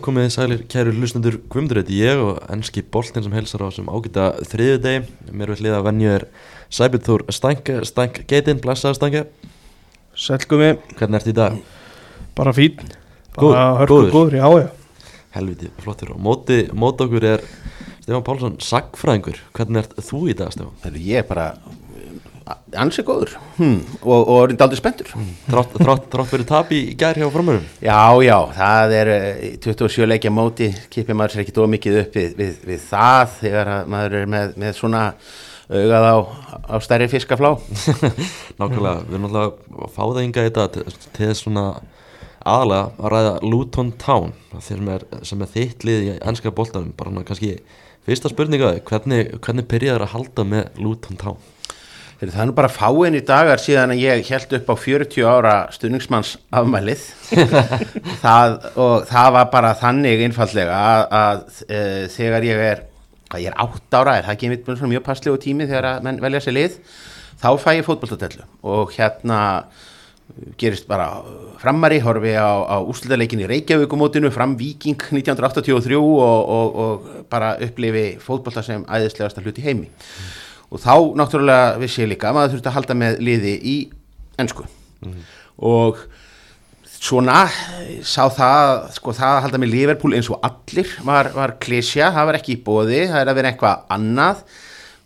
Komið þið sælir kæru hlustundur Guðmundur heiti ég og ennski boltin sem helsar á sem ágita þriðu degi Mér vil liða að venju er Sæbjörn Stænk, Stænk Geitin, blessaða Stænke Sælgumi, Hvernig ert í dag? bara fín. Góð- Bara hörku góður. já, já. Helviti, flottur. Og móti, móti okkur er Stefán Pálsson, sagfræðingur Hvernig ert þú í dag, Stefán? Ég er bara uh, ansi góður. Hm. og, og er aldrei spenntur. Þrátt, þrátt, þrátt fyrir tap í gær hjá framurum Já, já, það er uh, 27 leikja móti, kipir maður sér ekki dó mikið upp við, við, við það þegar að maður er með, með svona augað á, á stærri fiskaflá. Nákvæmlega, við erum náttúrulega að fá það ynga í þetta til, þess svona aðalega að ræða Luton Town sem er, sem er þitt lið í ennska boltanum. Bara svona kannski fyrsta spurninga hvernig, hvernig byrjaður að halda með Luton Town? Heyrðu, Það er nú bara fáin í dagar síðan að ég held upp á 40 ára stuðningsmanns afmælið. Það, og það var bara þannig einfallega að, að e, þegar ég er, hvað ég er 8 ára er það ekki einmitt mjög passlegu tími þegar að menn velja sér lið, þá fæ ég fótbolltadellu og hérna gerist bara framari horfi á, á úrslutaleikin í Reykjavíkumótinu fram Viking 1983 og, og, og bara upplifi fótbollta sem æðislegasta hluti heimi og þá náttúrulega vissi ég líka að maður þurfti að halda með liði í ennsku og svona sá það sko það að halda með Liverpool eins og allir var, var klísja, það var ekki í bóði það er að vera eitthvað annað.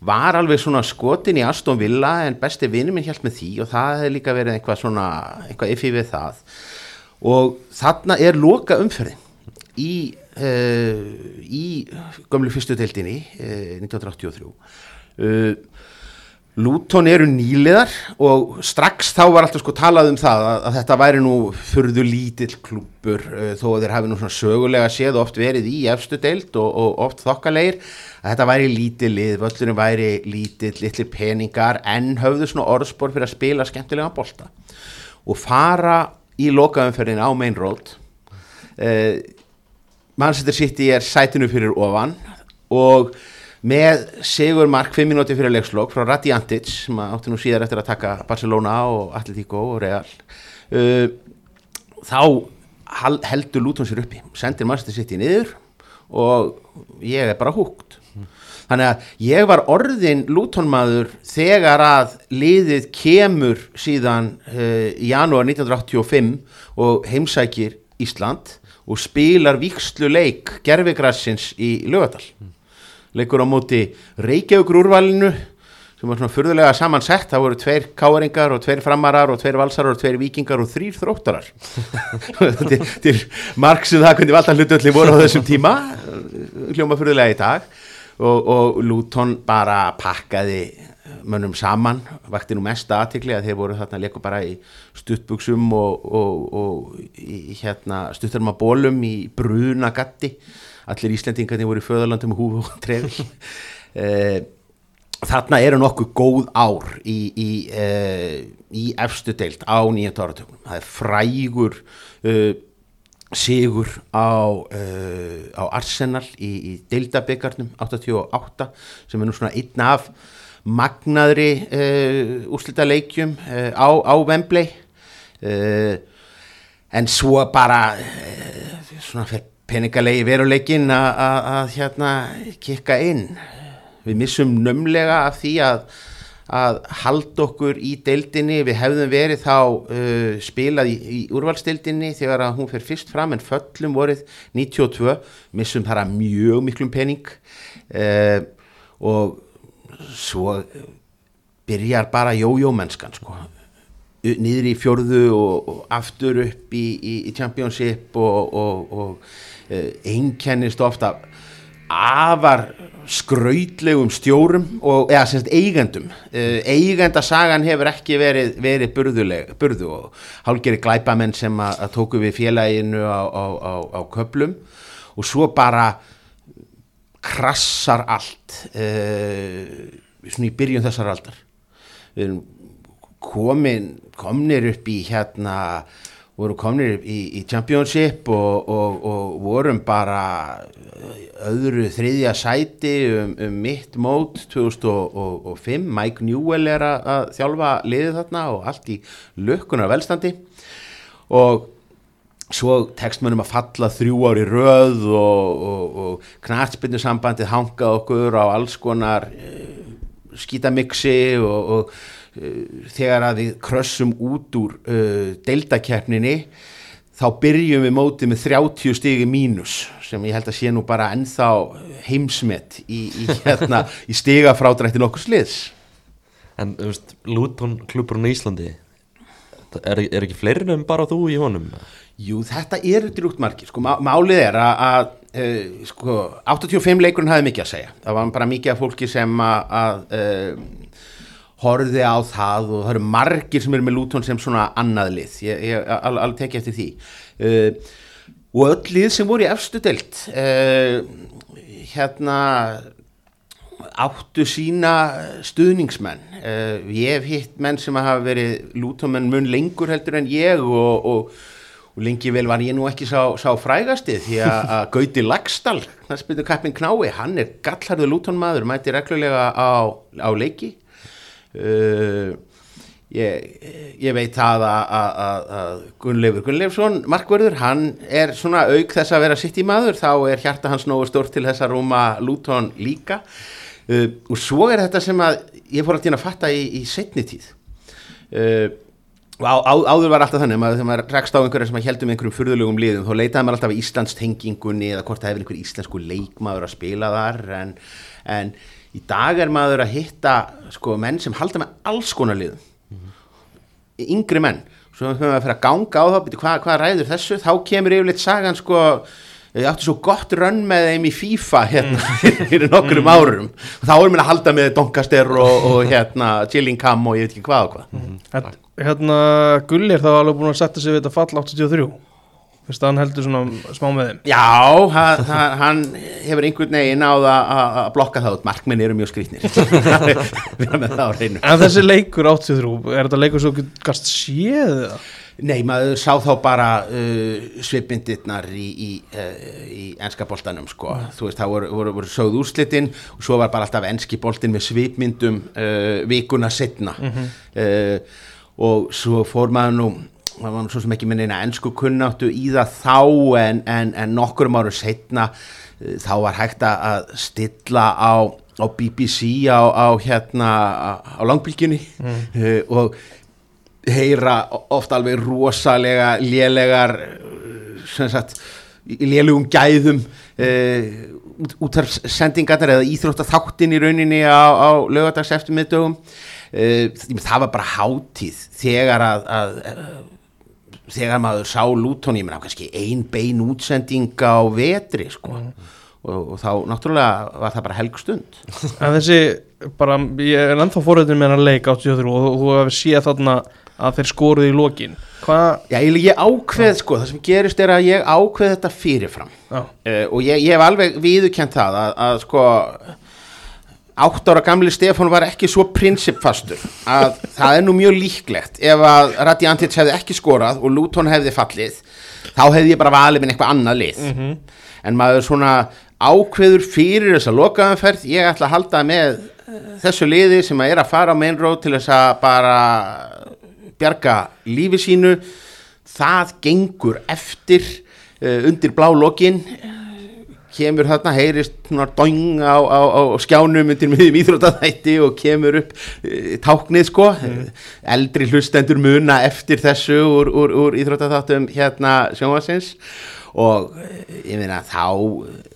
Var alveg svona skotin í Aston Villa en besti vinur minn hjælt með því og það hefði líka verið eitthvað svona eitthvað yfir við það. Og þarna er loka umferðin í, uh, í gömlu fyrstu deildinni uh, 1983 uh, Luton eru nýliðar og strax þá var alltaf sko talað um það að, að þetta væri nú furðu lítill klúpur uh, þó að þeir hafi nú svona sögulega séð oft verið í efstu deild og, og oft þokkalegir að þetta væri lítið lið, völlurinn væri lítill, litlir peningar en höfðu svona orðspor fyrir að spila skemmtilega bolta. Og fara í lokaumferðin á Main Road uh, Manchester City er sætinu fyrir ofan og með Sigur Mark 5 minúti fyrir leikslokk frá Rati Antic sem átti nú síðar eftir að taka Barcelona og Atletico og Real. Uh, þá heldur Luton sér uppi sendir Manchester City niður og ég er bara húgt þannig að ég var orðin Luton maður þegar að liðið kemur síðan uh, í janúar 1985 og heimsækir Ísland og spilar vikslu leik gerfigrassins í Lögadal leikur á móti Reykjavíkur úrvalinu sem var svona furðulega samansett. Það voru tveir káringar og tveir framarar og tveir valsarar og tveir vikingar og þrýr þróttarar. Til, til margsum það hvernig valda hlutöldi voru á þessum tíma hljóma furðulega í dag. Og, og Luton bara pakkaði mönnum saman vakti nú mest aðtikli að þeir voru þarna leiku bara í stuttbuksum og, og, og í hérna stuttarma bólum í bruna gatti allir Íslendingarnir voru í föðurlandum húfu og trefil. Eh, þarna eru nokkuð góð ár í, í, uh, í efstu deild á nýjönda áratökunum það er frægur uh, sigur á, uh, á Arsenal í, í deildabyggarnum 88 sem er nú svona einn af magnaðri uh, úrslita leikjum uh, á, á Wembley. En svo bara svona fyrir peningalegi veruleikin að- hérna kikka inn. Við missum nömlega af því að, að halda okkur í deildinni, við hefðum verið þá uh, spilað í, í úrvalstildinni þegar að hún fer fyrst fram en föllum vorið 92 missum þar að mjög miklum pening. Uh, og svo byrjar bara jójó mennskan sko niður í fjórðu og, og aftur upp í, í, í championship og, og, og einkennist ofta afar skrautlegum stjórum og eða semst eigendum. Uh, eigendasagan hefur ekki verið, verið burðuleg, burðu og hálgeri glæpamenn sem að, að tóku við félaginu á, á, á, á köplum og svo bara krassar allt uh, svona í byrjun þessar aldar. Við erum komin, komnir upp í hérna vorum komnir í, í championship og, og, og vorum bara öðru þriðja sæti um, um mitt mót 2005 Mike Newell er að, þjálfa liðið þarna og allt í lukkunar velstandi. Og svo tekst mönnum að falla þrjú ári röð og, og, knartspinnu sambandið hangað okkur á alls konar uh, skítamixi og, þegar að við krössum út úr uh, deildakeppninni þá byrjum við mótið með 30 stigi mínus sem ég held að sé nú bara ennþá heimsmet í, í, hérna, í stiga frádrættin okkur sliðs En, þú veist, Luton klubburinn í Íslandi er, er ekki fleiri en bara þú í honum? Jú, þetta eru drúgt margir, sko, má- málið er að, að uh, sko, 85 leikurinn hafði mikið að segja, það var bara mikið af fólki sem að, að uh, horfði á það og það eru margir sem eru með Luton sem svona annað lið, ég, ég al- alveg tekið eftir því. Uh, og öll lið sem voru í efstu deilt uh, hérna áttu sína stuðningsmenn. Uh, ég hef hitt menn sem hafa verið lútómenn mun lengur heldur en ég og, og, og lengi vel var ég nú ekki sá, sá frægasti því að, Gauti Lagstall það spyrir kappin Knái, hann er gallharðu lútónmaður, mæti reglulega á, á leiki uh, ég, ég veit það að, Gunnleifur Gunnleifsson markverður, hann er svona auk þess að vera sitt í maður, þá er hjarta hans nógu stórt til þess að rúma Luton líka. Uh, og svo er þetta sem að ég fór alltaf að fatta í, í setni tíð. Uh, og á, á, áður var alltaf þannig að þegar maður rekst á einhverja sem heldum einhverjum furðulegum liðum þá leitaði maður alltaf í Íslands tengingunni eða hvort það hefur einhver íslensku leikmaður að spila þar en, en í dag er maður að hitta sko, menn sem halda með alls konar liðum. Yngri menn. Svo höfum við að fyrir að ganga á það hvað, hvað ræður þessu, þá kemur yfirleitt sagan sko, ég átti svo gott rönn með þeim í FIFA hérna fyrir nokkrum árum. Og þá erum við að halda með Doncaster og, og hérna Chillingham og ég veit ekki hvað og hvað. Hérna- Hérna Gulli er þá alveg búin að setja sig við þetta fall 83 Fyrst að hann heldur svona smá með þeim. Já, ha- ha- hann hefur einhvern veginn náð að að blokka það út, markminn eru mjög það á reynu En þessi leikur 83, er þetta leikur svo gast séð það? Nei, maður sá þá bara uh, svipmyndirnar í, í, uh, í enska boltanum sko. þú veist, það voru, voru, voru sögð úrslitin og svo var bara alltaf enski boltin með svipmyndum uh, vikuna setna uh, og svo fór maður nú það var svo sem ekki minn eina ensku kunnáttu í það þá en, en, en nokkurum árum setna uh, þá var hægt að- stilla á, á BBC á, á hérna á, á langbylgjunni uh, og heyra oft alveg rosalega lélegar sem sagt í lélugum gæðum uh, út, af sendingarnar eða íþrótta þáttin í rauninni á, á lögadags eftir miðdögum uh, það var bara hátíð þegar að, að þegar maður sá Luton ég meina kannski ein bein útsending á vetri sko. Og, og þá náttúrulega var það bara helg stund En þessi, bara, ég er ennþá fórhættin með hann leik 83 og þú- þú hefur séð þarna að þeir skoruði í lokin. Já, ég, ég ákveð sko, það sem gerist er að ég ákveð þetta fyrirfram. Uh, og ég, ég hef alveg viðurkent það að, að sko átt ára gamli Stefán var ekki svo prinsipfastur að það er nú mjög líklegt. Ef að Radi Antic hefði ekki skorað og Luton hefði fallið þá hefði ég bara valið minn eitthvað annað lið. En maður svona ákveður fyrir þessa lokaðanferð ég ætla að halda með þessu liði sem að er að fara á main road til þess að bara bjarga lífi sínu. Það gengur eftir uh, undir blá lokin kemur þarna, heyrist svona dóing á, á, á skjánum undir miðjum íþrótaþætti og kemur upp uh, táknið sko. Eldri hlustendur muna eftir þessu úr, úr, úr íþrótaþáttum hérna sjónvarsins og eh, ég meina þá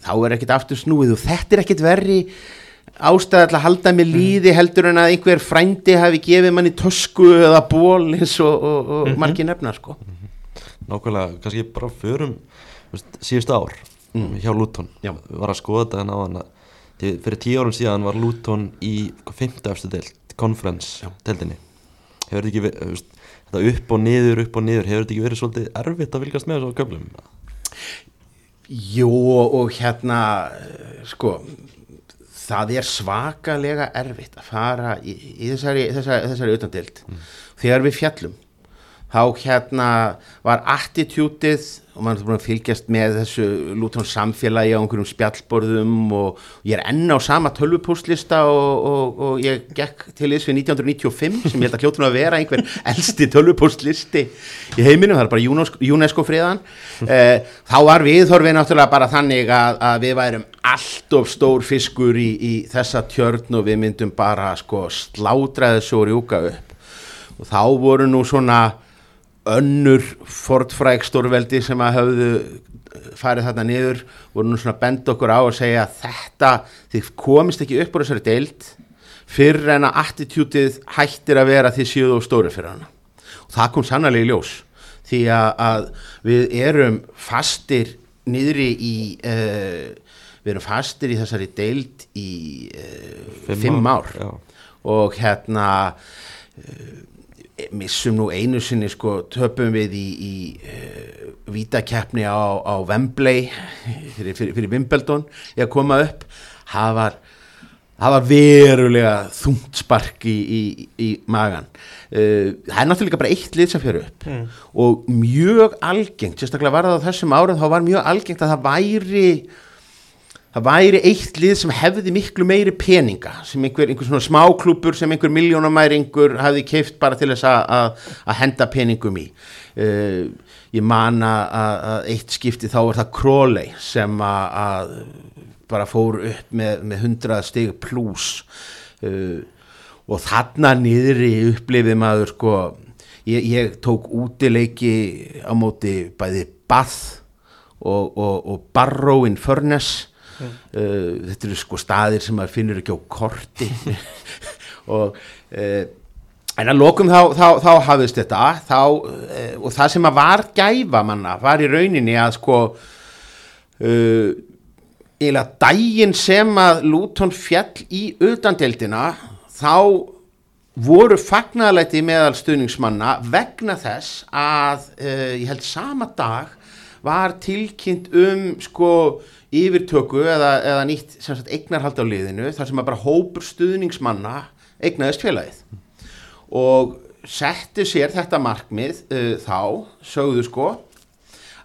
þá er ekkert aftur snúið og þetta er ekkert verri ástæða til að halda með líði heldur en að einhver frændi hafi gefið manni tösku eða ból eins og, og, og margir nefna sko. Nákvæmlega, kannski bara förum þú veist, ár hjá Luton. Já. var að skoða þetta en á hann fyrir tíu árum síðan var Luton í fymta efstu deild, conference deildinni. Hefur þetta ekki verið þetta upp og niður, upp og niður hefur þetta ekki verið svolítið erfitt að fylgast með þessu köflum? Jú og hérna sko það er svakalega erfitt að fara í, í þessari, þessari, þessari utandild þegar við fjallum þá hérna var attitútið og maður er búin að fylgjast með þessu Luton samfélagi á einhverjum spjallborðum og ég er enn á sama tölvupústlista og, og, og ég gekk til þess við 1995 sem ég held að hljóttum að vera einhver elsti tölvupústlisti í heiminum, það er bara UNESCO, UNESCO friðan. Eh, þá var viðhorfið náttúrulega bara þannig að, að við værum allt of stór fiskur í, í þessa tjörn og við myndum bara sko slátraði svo rjúka upp. Og þá voru nú svona önnur fortfræk stórveldi sem að höfðu farið þarna niður voru nú svona bend okkur á að segja að þetta, þið komist ekki upp á þessari deild fyrir en að attitútið hættir að vera því síðu og stóri fyrir hana og það kom sannlega í ljós því að, að við erum fastir niðri í uh, við erum fastir í þessari deild í uh, fimm, ár, já. og hérna uh, missum nú einu sinni sko töpum við í, í uh, vítakeppni á, á Wembley fyrir, fyrir, fyrir Wimbledon. Ég að koma upp. Það var, það var verulega þungt spark í, í, í magan uh, það er náttúrulega bara eitt lið sem fyrir upp. Og mjög algengt sérstaklega var það á þessum árum þá var mjög algengt að það væri það væri eitt lið sem hefði miklu meiri peninga sem einhver, einhver svona smáklúpur sem einhver miljónamæringur hefði keift bara til þess að- henda peningum í. Uh, ég man að, eitt skipti þá var það Crawley sem að, bara fór upp með, með 100 stig pluss uh, og þarna niðri upplifið maður sko ég, ég tók útileiki á móti bæði Bath og, og, og Barrow in Furness uh, þetta eru sko staðir sem maður finnur ekki á korti. Og uh, en að lokum þá, þá, þá hafðist þetta. Þá, uh, og það sem að var gæfa manna var í rauninni að sko eiginlega daginn sem að Luton fjall í utandeldina þá voru fagnaðalæti meðal stuðningsmanna vegna þess að ég held sama dag var tilkynnt um sko yfirtöku eða, eða nýtt sagt eignarhald á liðinu þar sem að bara hópur stuðningsmanna eignaðist félagið. Og settu sér þetta markmið uh, þá, sögðu sko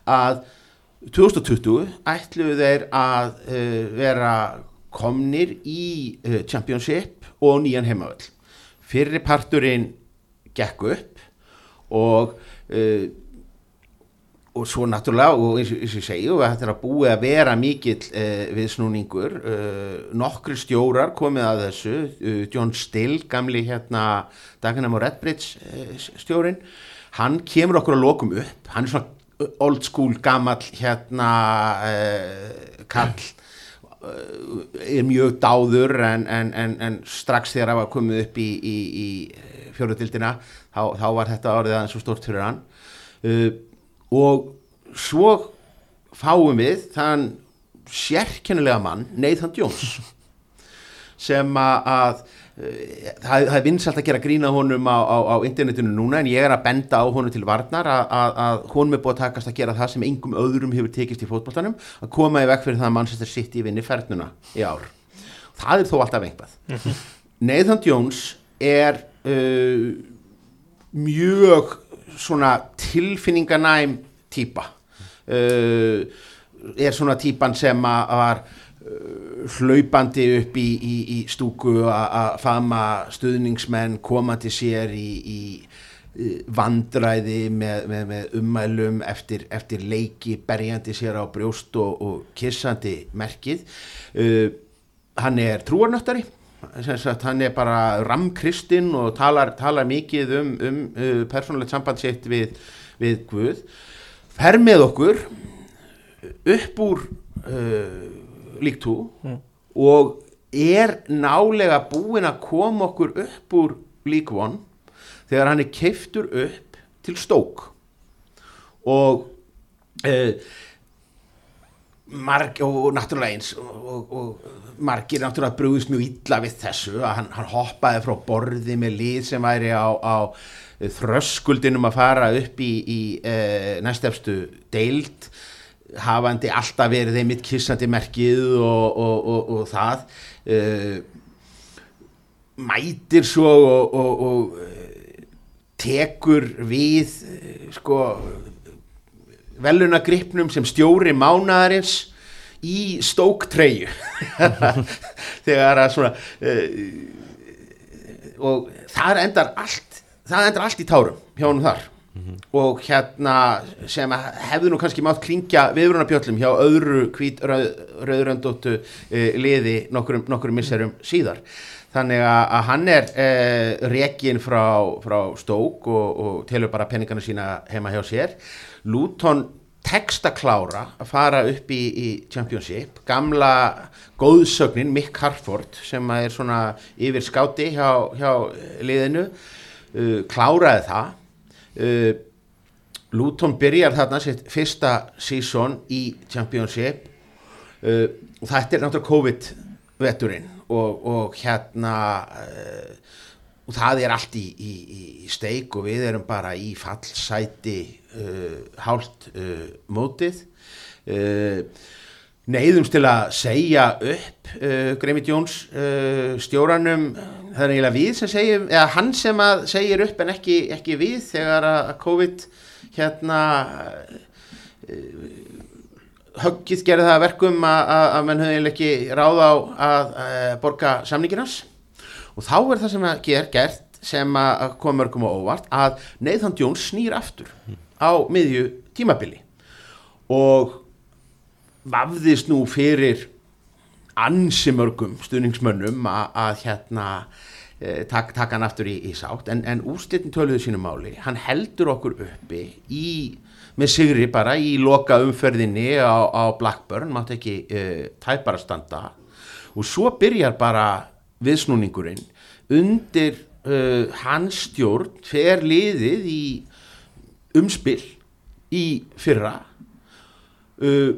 að 2020 ætluðu þeir að uh, vera komnir í uh, Championship og nýjan heimavöll. Fyrri parturinn gekk upp og uh, og svo náttúrulega og eins og og ég segi og þetta er að búið að vera mikill uh, viðsnúningur. Uh, nokkri stjórar komið að þessu. Uh, John Still, gamli hérna Dagenham og Redbridge uh, stjórin, hann kemur okkur að lokum upp, hann er svona old school gamall hérna uh, kall uh, er mjög dáður en, en, en, en strax þegar það var komið upp í, í, í fjóruðildina þá, þá var þetta orðið aðeins svo stort fyrir hann. Uh, og svo fáum við þann sérkennilega mann Nathan Jones sem að, að eh, það, það er vinsalt að gera grína honum á, á, á internetinu núna en ég er að benda á honum til varnar að, að, að honum er búið að takast að gera það sem engum öðrum hefur tekist í fótboltanum að koma í vekk fyrir það að Manchester City vinni fernuna í ár. Það er þó alltaf einhvað Nathan Jones er uh, mjög svona tilfinninganæm típa. Uh, er svona típan sem að var uh, hlaupandi upp í, í, í stúku að fama stuðningsmenn komandi sér í, í uh, vandræði með, með, með ummælum eftir, eftir leiki berjandi sér á brjóst og, og kissandi merkið. Uh, hann er trúarnöttari hann er bara ramkristinn og talar, talar mikið um, um uh, persónulegt samband sitt við, við Guð. Fer með okkur upp úr uh, líktú og er nálega búinn að koma okkur upp úr líkvon þegar hann er keiftur upp til stók og uh, marg, og, og náttúrulega eins og, og, og margir náttúrulega brúðist mjög illa við þessu að hann, hann hoppaði frá borði með lið sem væri á, á þröskuldinum að fara upp í, í e, næstefstu deild hafandi alltaf verið þeim mitt kissandi merkið og, og það e, mætir svo og, og, og tekur við eh, sko velunagripnum sem stjóri mánaðarins í stóktreyju þegar að svona uh, og það endar allt það endar allt í tárum hjá honum þar. Og hérna sem hefðu nú kannski mátt klingja viðrunarbjöllum hjá öðru hvít rauð, rauðröndóttu uh, liði nokkurum, nokkurum misserum síðar. Þannig að, hann er uh, rekin frá, frá stók og, og telur bara peningana sína heima hjá sér. Luton tekst að klára að fara upp í, í Championship. Gamla góðsögnin Mick Harford sem er svona yfir skáti hjá, hjá liðinu uh, kláraði það. Uh, Luton byrjar þarna sitt fyrsta sísón í Championship. Uh, og þetta er náttúrulega COVID-vetturinn og, og hérna uh, og það er allt í, í, í steik og við erum bara í fallsæti hálft uh, mótið. Uh, neyðumst til að segja upp uh, Greimit Jóns uh, stjóranum. Það er eiginlega við sem segjum eða hann sem að segir upp en ekki, ekki við þegar að COVID hérna höggið gerði það að verkum að, höfðu eiginlega ekki ráð á að, að borga samninginans og þá er það sem að ger gert sem að koma mörgum á óvart að Nathan Jones snýr aftur á miðju tímabili. Og vafðist nú fyrir ansi mörgum stuðningsmönnum að, að hérna e, tak, taka hann aftur í, í sátt. En, en úrslitin töluðu sínu máli. Hann heldur okkur uppi í með sigri bara í loka umferðinni á, á Blackburn. Mátt ekki e, tæpara standa. Og svo byrjar bara viðsnúningurinn undir uh, hans stjórn fer liðið í umspill í fyrra uh,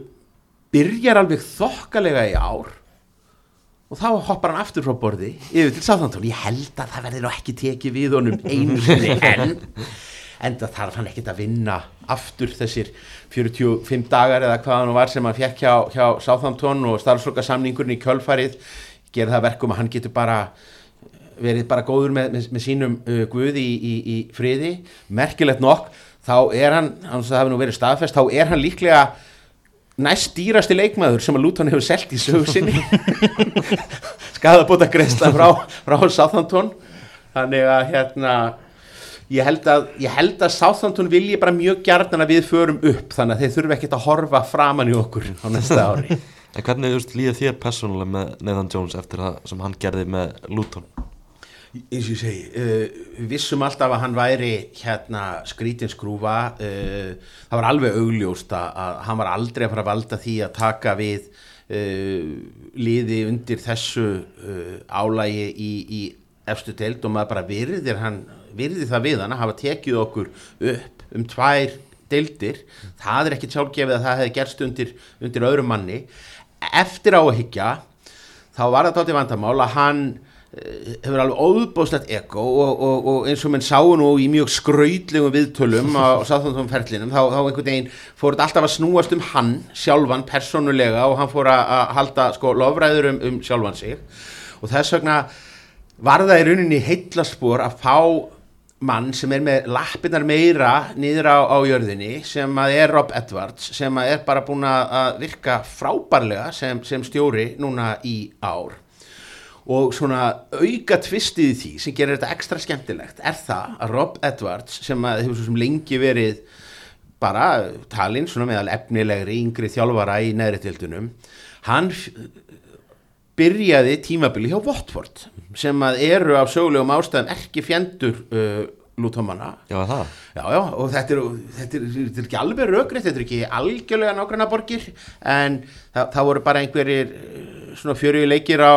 byrjar alveg þokkalega í ár og þá hoppar hann aftur frá borði yfir til Sáþantón, ég held að það verður nú ekki tekið við honum einu sinni en enda þarf hann ekkert að vinna aftur þessir 45 dagar eða hvað hann var sem hann fekk hjá, hjá Sáþantón og starfslokasamningurinn í kjölfarið gera það verkum að hann getur bara verið bara góður með, með, með sínum uh, guði í, í, í friði. Merkilegt nokk, þá er hann hans að það hefur nú verið staðfest, þá er hann líklega næst dýrasti leikmaður sem að Luton hefur selt í sögu sinni. Skadabóta greiðsla frá, frá Southampton. Þannig að hérna ég held að, ég held að Southampton vilji bara mjög gjarnan að við förum upp þannig að þeir þurfi ekkert að horfa framan í okkur á næsta ári. En hvernig líða þér persónulega með Nathan Jones eftir það sem hann gerði með Luton? Eins og ég segi, uh, vissum alltaf að hann væri hérna skrítinskrúfa uh, það var alveg augljóst að, hann var aldrei að fara að valda því að taka við uh, liði undir þessu álægi í, í efstu deild og maður bara virðir hann virðir það við hann að hafa tekið okkur upp um tvær deildir, það er ekki sjálfgefið að það hefði gerst undir, undir öðrum manni. Eftir á að higgja þá var það tóttið vandamál að hann hefur alveg óbúðslegt eko og, og, og eins og menn sáu nú í mjög skraudlegum viðtölum á sáþjóðum ferlinum þá, þá einhvern veginn fór þetta alltaf að snúast um hann sjálfan personulega og hann fór að, að halda sko lofræður um, um sjálfan sig. Og þess vegna var það í rauninni heitlaspor að fá mann sem er með lappinnar meira niður á, á jörðinni sem að er Rob Edwards sem að er bara búin að virka frábærlega sem, sem stjóri núna í ár og svona auka tvistið í því sem gerir þetta ekstra skemmtilegt er það að Rob Edwards sem að hefur svo sem lengi verið bara talinn svona meðal efnilegri yngri þjálfara í neðri tildunum hann byrjaði tímabili hjá Watford sem að eru af sögulegum ástæðum ekki fjendur uh, lútómanna Já? Já, já, og þetta er, þetta er, þetta er ekki alveg rökrið, þetta er ekki algjörlega nákvæmna borgir en það, það voru bara einhverjir svona fjöruði leikir á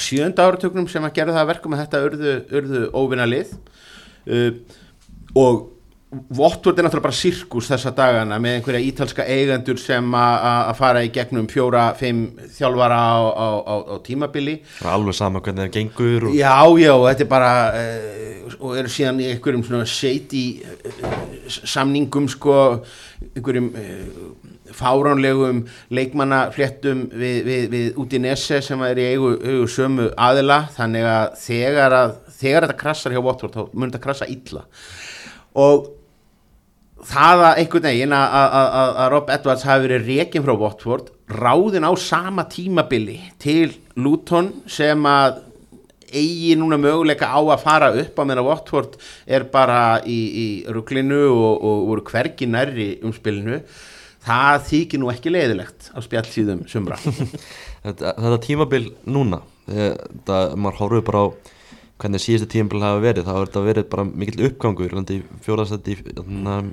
sjönda áratöknum sem að gera það verkum að þetta urðu, urðu óvinna lið uh, og Votvort er náttúrulega bara sirkus þessa dagana með einhverja ítalska eigendur sem að fara í gegnum fjóra, fimm þjálfara á, á, á, á tímabili. Er alveg sama hvernig það gengur. Og... Já, já, þetta er bara, uh, og eru síðan í einhverjum svona shady uh, samningum, sko, einhverjum uh, fáránlegum leikmannafléttum við, við, við út í Nesse sem er í eigu, eigu sömu aðila. Þannig að þegar, að þegar þetta krassar hjá Watford þá mun þetta krassa illa. Og það að einhvern veginn að, að, að, að Rob Edwards hafi verið rekin frá Watford ráðin á sama tímabili til Luton sem að eigi núna möguleika á að fara upp á meðan Watford er bara í, í rugglinu og, og voru hvergi nærri umspilinu það þykir nú ekki leiðilegt á spjallsíðum sumra. Þetta, þetta tímabil núna þetta, maður horfður bara á hvernig síðustu tímabil hafa verið þá er þetta verið bara mikill uppgangur. Fjóðarsæti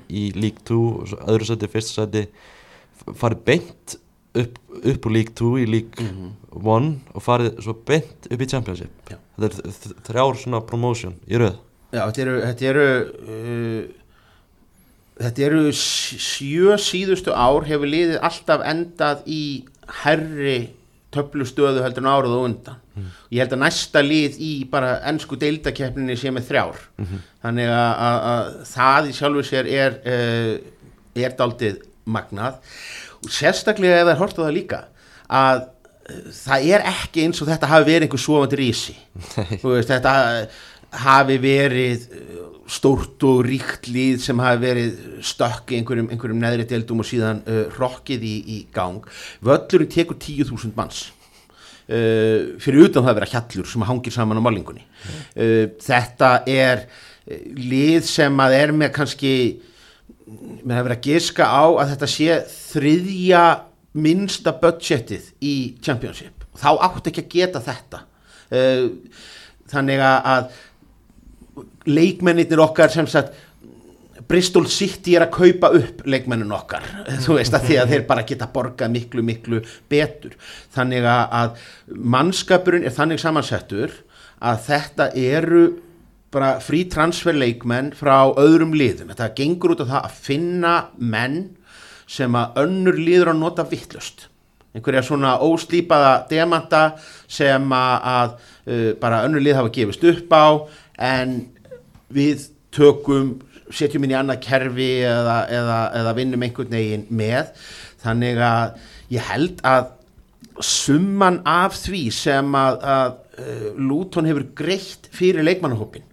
í lík 2 öðru sæti, fyrsta sæti. Farið beint upp, upp úr lík 2 í lík 1 mm -hmm. og farið svo beint upp í Championship. Já. þetta er þrjár svona promotion í rauð Já, þetta eru þetta eru, uh, þetta eru sjö síðustu ár hefur liðið alltaf endað í herri töflustöðu heldur en árað og undan mm. ég held að næsta lið í bara ennsku deildakeppninni sé með þrjár mm -hmm. þannig að, að, að það í sjálfu sér er uh, er daldið magnað og sérstaklega ef það er hort á það líka að uh, það er ekki eins og þetta hafi verið einhver svofandir ísi þetta hafi verið uh, stórt og ríkt líð sem hafi verið stökk í einhverjum, einhverjum neðri deildum og síðan uh, rokkið í, í gang. Völlurinn tekur 10.000 manns. Uh, fyrir utan það að vera hjallur sem hangir saman á malingunni uh, þetta er uh, líð sem að er með kannski mér hefur verið að giska á að þetta sé þriðja minnsta budgetið í Championship. Þá átt ekki að geta þetta. Uh, þannig að leikmennir okkar sem sagt Bristol City er að kaupa upp leikmennin okkar, þú veist að því að þeir bara geta borgað miklu miklu betur. Þannig að mannskapurinn er þannig samansettur að þetta eru bara frí transferleikmenn frá öðrum liðum, þetta gengur út af það að finna menn sem að önnur liður að nota vittlust einhverja svona óslýpaða demanta sem að, að uh, bara önnur lið hafa gefist upp á en við tökum setjum inn í annað kerfi eða, eða, eða vinnum einhvern veginn með. Þannig að ég held að summan af því sem að, að uh, Luton hefur greitt fyrir leikmannahópin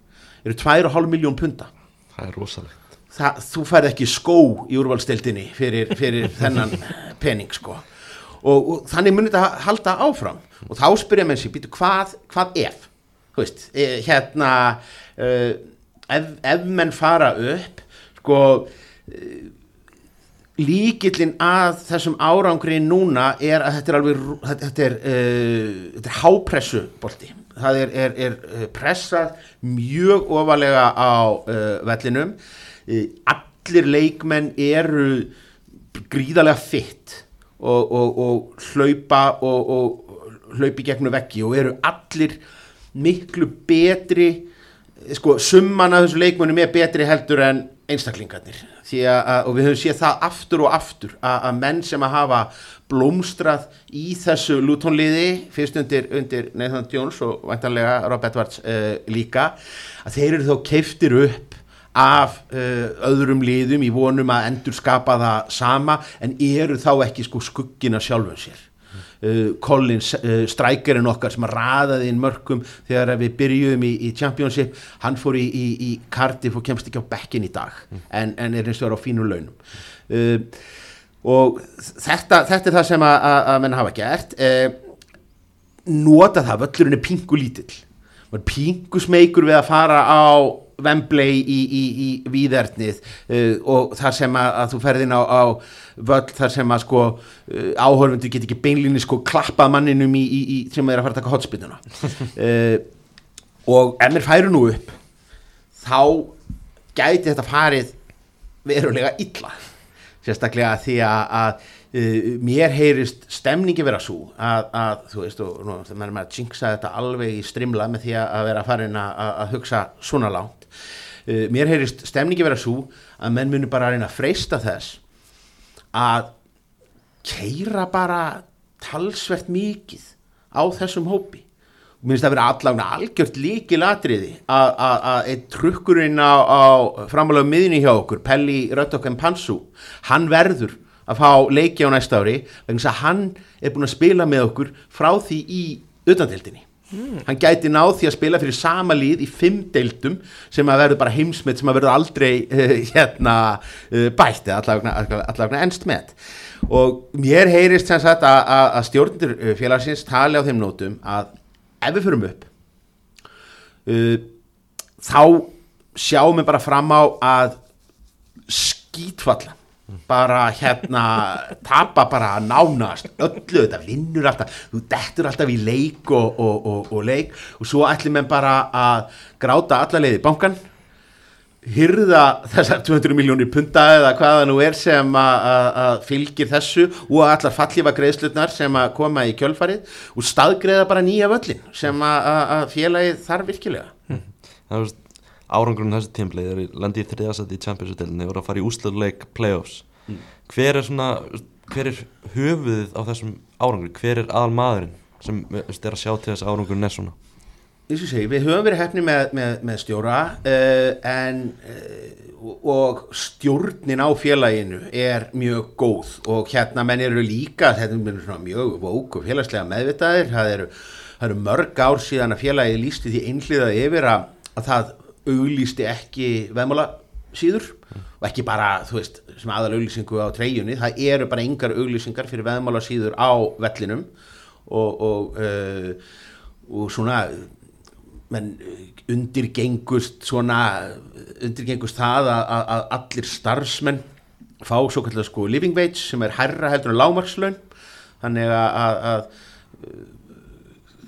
eru 2,5 miljón punta. Það er rosalegt. Það, þú færð ekki skó í úrvalstildinni fyrir, fyrir þennan pening sko. Og, og þannig munir þetta halda áfram. Og þá spyrja mér sér, býtu hvað, hvað ef? Veist, e, hérna uh, ef, ef menn fara upp sko uh, líkillin að þessum árangri núna er að þetta er alveg þetta er, uh, þetta er hápressu bolti. Það er, er, er eh, pressað mjög ofalega á uh, vellinum. Allir leikmenn eru gríðarlega fitt og, og, og hlaupa og, og hlaupi gegnum veggi og eru allir miklu betri sko summan af þessu leikmennum er betri heldur en einstaklingarnir. Að, og við höfum séð það aftur og aftur að, að menn sem að hafa blómstrað í þessu lútonliði fyrst undir, undir Nathan Jones og vantanlega Rob Edwards uh, líka að þeir eru þó keiftir upp af uh, öðrum liðum í vonum að endur skapa það sama en eru þá ekki sko skuggina sjálfum sér Uh, Collins, uh, strækjarinn okkar sem raðaði inn mörgum þegar við byrjuðum í, í Championship hann fór í, í, í Cardiff og kemst ekki á bekkin í dag mm. en, en er eins og er á fínu launum uh, og þetta, þetta er það sem að, menn hafa gert nota það, völlurinn er pingu lítill pingu smeykur við að fara á Wembley í, í, í výðernið uh, og þar sem að, að þú ferðin á, á völl þar sem að sko uh, áhörfundu get ekki beinlinni sko klappað manninum í, í sem er að fara að taka hotspinnuna uh, og ef mér færu nú upp þá gæti þetta farið verulega illa. Sérstaklega því að, að Uh, mér heyrist stemningi vera svo að, að þú veist og nú, það er með að jinxa þetta alveg í strimla með því að vera farin að, að hugsa svona lágt uh, mér heyrist stemningi vera svo að menn munir bara að reyna að freysta þess að keira bara talsvert mikið á þessum hópi. Og mér finnst það að vera allavega algjört líki latriði að einn trukkurinn á, á framálega miðinni hjá okkur Pelli Röttokkan Pansu hann verður að fá leiki á næsta ári vegna að hann er búin að spila með okkur frá því í utandildinni hann gæti náð því að spila fyrir sama lið í fimm deildum sem að verður bara heimsmet sem að verður aldrei uh, hérna uh, bætt eða allavegna, allavegna ennst með og mér heyrist sem sagt að, stjórnendur uh, félagsins tali á þeim nótum að ef við fyrum upp uh, þá sjáum við bara fram á að skítfalla bara hérna tapa bara nánast öllu þetta vinnur alltaf þú dettur alltaf í leik og, og, og, og leik. Og svo ætlum við bara að gráta alla leiði bankan hyrða þessar 200 miljónir punta eða hvaða nú er sem að fylgir þessu og allar fallífa greiðslutnar sem að koma í kjölfarið og staðgreða bara nýja völlin sem að félagið þarf virkilega. Það er árangurinn þessi tímplið er landið í þriðasætti í Champions-delinni og er að fara í úsluleik playoffs. Mm. hver er svona hver er höfuðið á þessum árangur hver er aðal maðurinn sem er að sjá til þess árangurinn er svona? Segi, við höfum verið hefni með, með, með stjóra uh, en uh, og stjórnin á félaginu er mjög góð. Og hérna menn eru líka þetta er mjög vók og félagslega meðvitaðir. Það eru, það eru mörg ár síðan að félagi lísti því einhliða yfir að, að það auglýsti ekki veðmála síður mm. og ekki bara, þú veist, sem aðal auglýsingu á treyjunni, það eru bara yngar auglýsingar fyrir veðmála síður á vellinum og, og, uh, og svona menn undirgengust svona undirgengust það að, að, að allir starfsmenn fá svo kallar sko living wage sem er herra heldur en lámarkslaun þannig að, að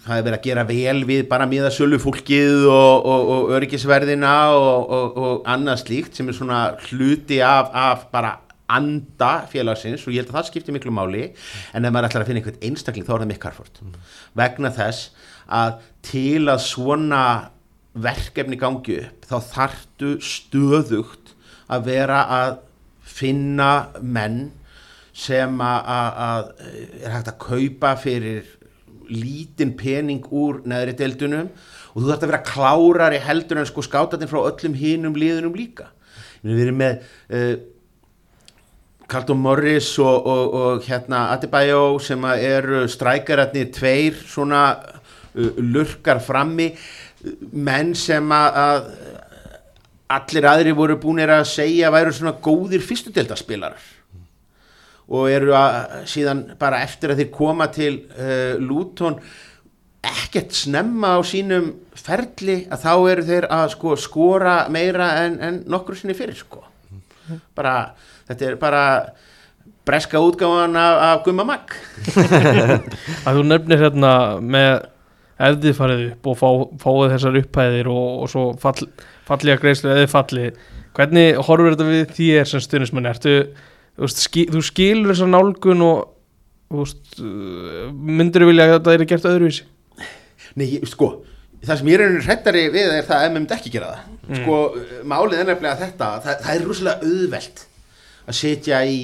það er verið að gera vel við bara miða sölu fólkið og, og, og öryggisverðina og, og annað slíkt sem er svona hluti af, af bara anda félagsins og ég held að það skiptir miklu máli en ef maður ætlar að finna einhvern einstakling þá er það mikk harfort mm. vegna þess að til að svona verkefni gangi upp þá þartu stöðugt að vera að finna menn sem að er hægt að kaupa fyrir lítinn pening úr neðri deildunum og þú þarf að vera klárari heldur en sko skátatinn frá öllum hínum liðunum líka. Við erum með uh, Carlton Morris og, og, og hérna Adebayo sem eru strækjaratnir tveir svona uh, lurkar frammi menn sem að, að allir aðri voru búinir að segja væru svona góðir fyrstudeldarspilarar og eru að síðan bara eftir að þeir koma til uh, Luton ekkert snemma á sínum ferli að þá eru þeir að sko, skora meira en, en nokkur sinni fyrir sko. Bara, þetta er bara breska útgáðan af, af Gumma Mag. Að þú nefnir hérna með ef þið farið upp og fá, fáið þessar upphæðir og, og svo fall, falli að greiðslu eða falli hvernig horfur þetta við þér sem stuðnismann ertu þú, veist, skil, þú skilur þessar nálgun og veist, myndur þú vilja að þetta er gert öðruvísi? Nei, sko það sem ég er einhvern hrættari við er það að myndi ekki gera það mm. sko, málið er nefnilega þetta það, það er rúslega auðvelt að setja í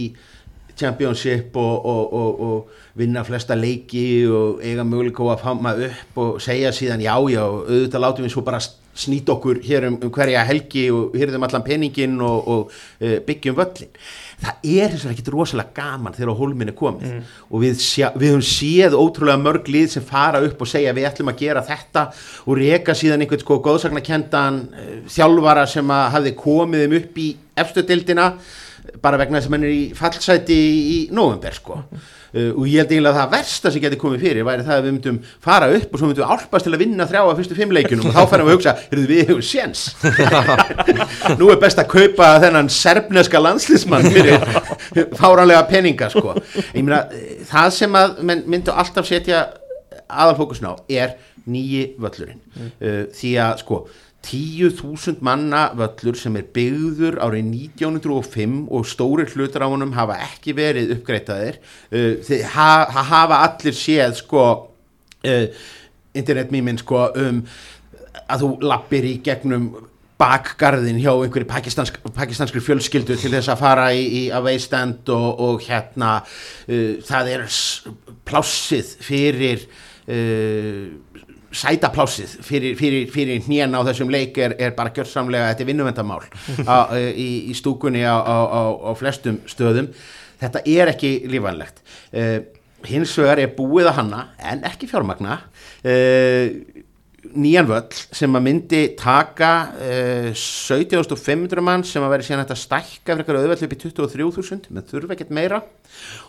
championship og, og, og, og vinna flesta leiki og eiga möguleik á að fama upp og segja síðan já já, auðvitað látum við svo bara snýta okkur hér um, um hverja helgi og hýrðum allan peningin og uh, byggjum völlin það er þess að ekki rosalega gaman þegar hólminn er komið. Mm. og við, sjá, við höfum séð ótrúlega mörg lið sem fara upp og segja við ætlum að gera þetta. Og reyka síðan einhvern sko góðsagnakendan uh, eh, þjálfara sem að hafi komið um upp í efstöldildina bara vegna þess að mann er í fallsæti í november sko. Uh, og ég held eiginlega að það versta sem getur komið fyrir væri það að við myndum fara upp og svo myndum við álpast til að vinna þrjá af fyrstu fimm leikunum og þá færum við að hugsa, heyrðu við hefur séns. Nú er best að kaupa þennan serbneska landslýsmann fyrir fáranlega peninga sko. Ég meina, það sem að myndu alltaf setja aðalfókusna á er nýji völlurinn. Mm. uh, því að sko 10.000 manna völlur sem er byggður árið 1905 og stóri hlutur á honum hafa ekki verið uppgreitaðir uh, þeir ha, hafa allir séð sko uh, internetmíminn sko um að þú lappir í gegnum bakgarðin hjá einhverju pakistansk, pakistanskri fjölskyldu til þess að fara í, í að veistand og, og hérna uh, það er plássið fyrir uh, sætaplásið fyrir, fyrir, fyrir hnén á þessum leik er, er bara gjörsamlega þetta er vinnuvendamál í, í stúkunni á, á, á, á flestum stöðum. Þetta er ekki lífanlegt uh, hins vegar er búið að hanna en ekki fjármagna uh, nýjan völl sem að myndi taka uh, 17.500 mann sem að veri síðan að stækka fyrir eitthvað auðveld upp í 23.000 með þurfa ekkert meira.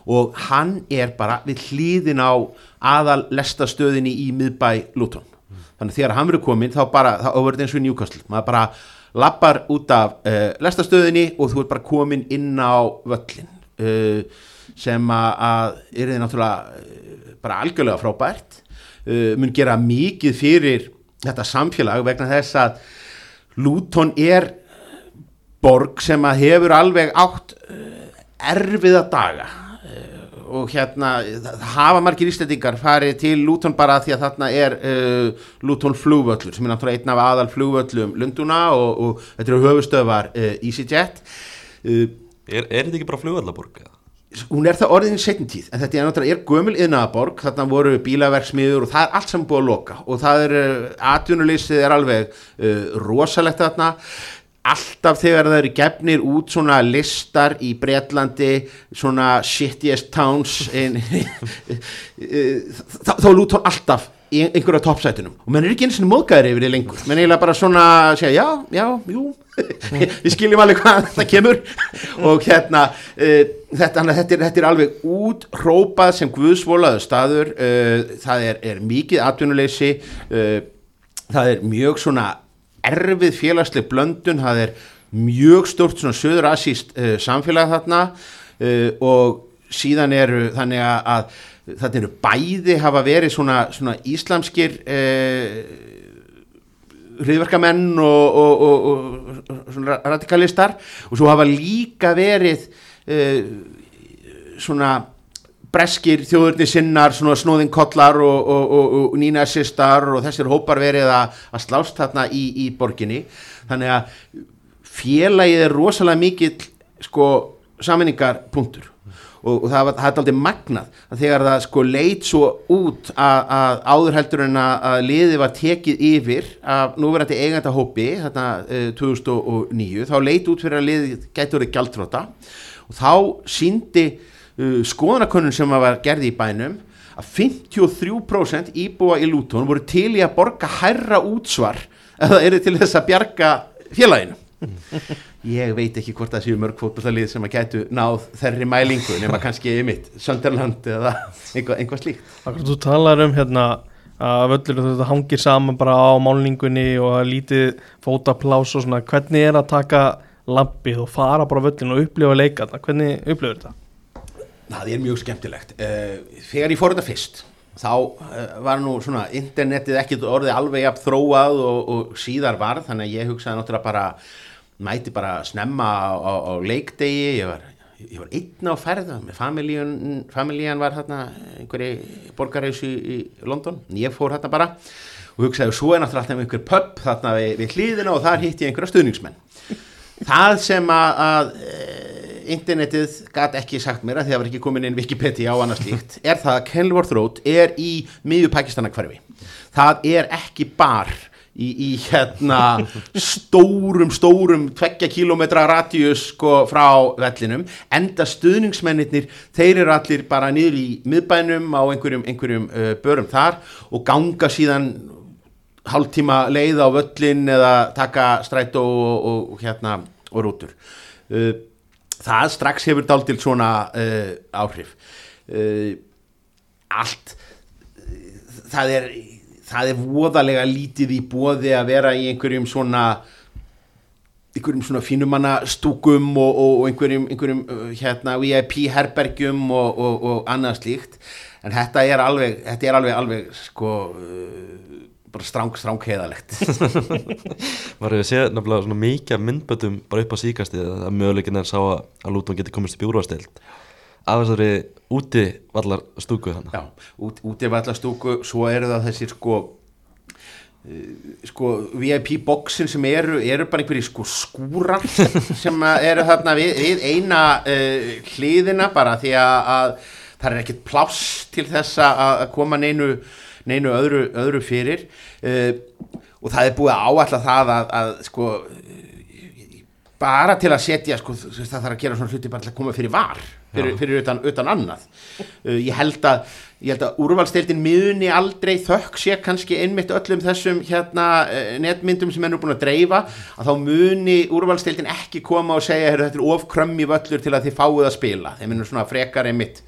Og hann er bara við hlýðin á aðal lestastöðinni í miðbæ Luton. Þannig að þegar hann verið komin þá bara, þá verður þetta eins og í Newcastle. Maður bara lappar út af uh, lestastöðinni og þú ert bara komin inn á völlin uh, sem að, að er þið náttúrulega uh, bara algjörlega frábært uh, mun gera mikið fyrir þetta samfélag vegna þess að Luton er borg sem að hefur alveg átt erfiða daga og hérna hafa margir íslendingar farið til Luton bara því að þarna er uh, Luton flugvöllur sem er náttúrulega einn af aðal flugvöllum Lunduna og, og þetta eru höfustöðvar uh, EasyJet uh, Er, er þetta ekki bara flugvallaborg? eða? hún er það orðin í setjum tíð en þetta er náttúrulega er gömul yðnaðaborg þarna voru bílaverksmiður og það er allt saman búið að loka og það er, uh, atvinnuleysið er alveg uh, rosalegt þarna alltaf þegar það eru gefnir út svona listar í Bretlandi svona shittiest towns þá, þá lúta hann alltaf í einhverja toppsætunum. Og menn er ekki eins og móðgæðir yfir því lengur. Menn eiginlega bara svona segja já, já, jú við skiljum alveg hvað þetta kemur. Og hérna uh, þetta, hana, þetta, er, þetta er alveg útrópað sem guðsvolaðu staður. Uh, það er, er mikið atvinnuleysi. Uh, það er mjög svona erfið félagsleg blöndun það er mjög stort svona söður asíst uh, samfélag þarna uh, og síðan eru þannig að, að þetta eru bæði hafa verið svona, svona íslamskir uh, hriðverkamenn og, og, og, og svona radikalistar og svo hafa líka verið svona breskir þjóðurni sinnar svona snóðinkollar og, og, og, og nínasistar og þessir hópar verið að, að slást þarna í, í borginni. Þannig að félagið er rosalega mikill sko saminningar punktur og, það, er aldrei magnað að þegar það sko leit svo út að, að áður heldur en að, að liði var tekið yfir af núverandi eiganda hópi þarna uh, 2009 þá leit út fyrir að liði gæti orðið gjaldróta og þá síndi uh, skoðanakönnun sem var gerði í bænum að 53% íbúa í Lúton voru til í að borga hærra útsvar eða eru til þess að bjarga félaginu. Ég veit ekki hvort það séu mörg fótballtalið sem að gætu náð þerri mælingu nema kannski ymitt Sönderland eða einhvað, einhvað slíkt. Akkur þú talar um hérna að völlur þetta hangir saman bara á málningunni og lítið fótaplás og svona, hvernig er að taka lampið og fara bara völlin og upplifa leikarna, hvernig upplifur þetta? Það er mjög skemmtilegt. Eh, þegar ég fór þetta fyrst þá eh, var nú svona internetið ekkit orðið alveg jafn þróað og, og síðar var þannig að ég hugsaði náttúrulega bara mæti bara snemma á, á, leikdegi. Ég var, ég var einn á ferða með familíun, familían var hérna einhverji borgarhauðs í, London. Ég fór hérna bara og hugsaði svo er náttúrulega alltaf einhver pub þarna við, við hlýðina og þar hitti ég einhverja stuðningsmenn. Það sem að, að eh, internetið gat ekki sagt mér að því að það var ekki komin inn Wikipedia á annars líkt er það að Kenilworth Road er í miðju Pakistana hverfi það er ekki bar í, í hérna stórum stórum tveggja kilometra radíus sko frá vellinum enda stuðningsmennir þeir eru allir bara niður í miðbænum á einhverjum, einhverjum uh, börum þar og ganga síðan hálftíma leið á völlin eða taka strætó og, og, og hérna og rútur. Uh, það strax hefur dáltil svona uh, áhrif. Uh, allt það er það er voðalega lítið í bóði að vera í einhverjum svona einhverjum svona fínumanna stúkum og, og, og einhverjum, einhverjum hérna VIP herbergjum og, og annað slíkt. En þetta er alveg, þetta er alveg, alveg sko uh, bara stráng, stráng heiðalegt Var að segja nefnilega svona mikið myndbötum bara upp á síkasti að möguleikin er sá að, að Luton geti komist í bjúrvastild af þessari úti vallar stúku þannig Já, út, úti var allar stúku svo eru það þessir sko uh, sko VIP bóksin sem eru, eru bara einhverjir sko skúrar sem eru þarna við, við eina uh, hliðina bara því að, að það er ekkert pláss til þess að koma neinu, neinu öðru, öðru fyrir. Uh, og það er búið að áalla það að, að sko bara til að setja sko, það þarf að gera svona hluti bara til að koma fyrir var fyrir, fyrir utan, utan annað. Uh, ég held að ég held að úrvalstildin miðunni aldrei þökk sé kannski einmitt öllum þessum hérna uh, netmyndum sem er nú búin að dreifa að þá muni úrvalstildin ekki koma og segja "Heyrðu, þetta er of krömmi völlur til að þið fáið að spila. Þeir minnum svona frekar einmitt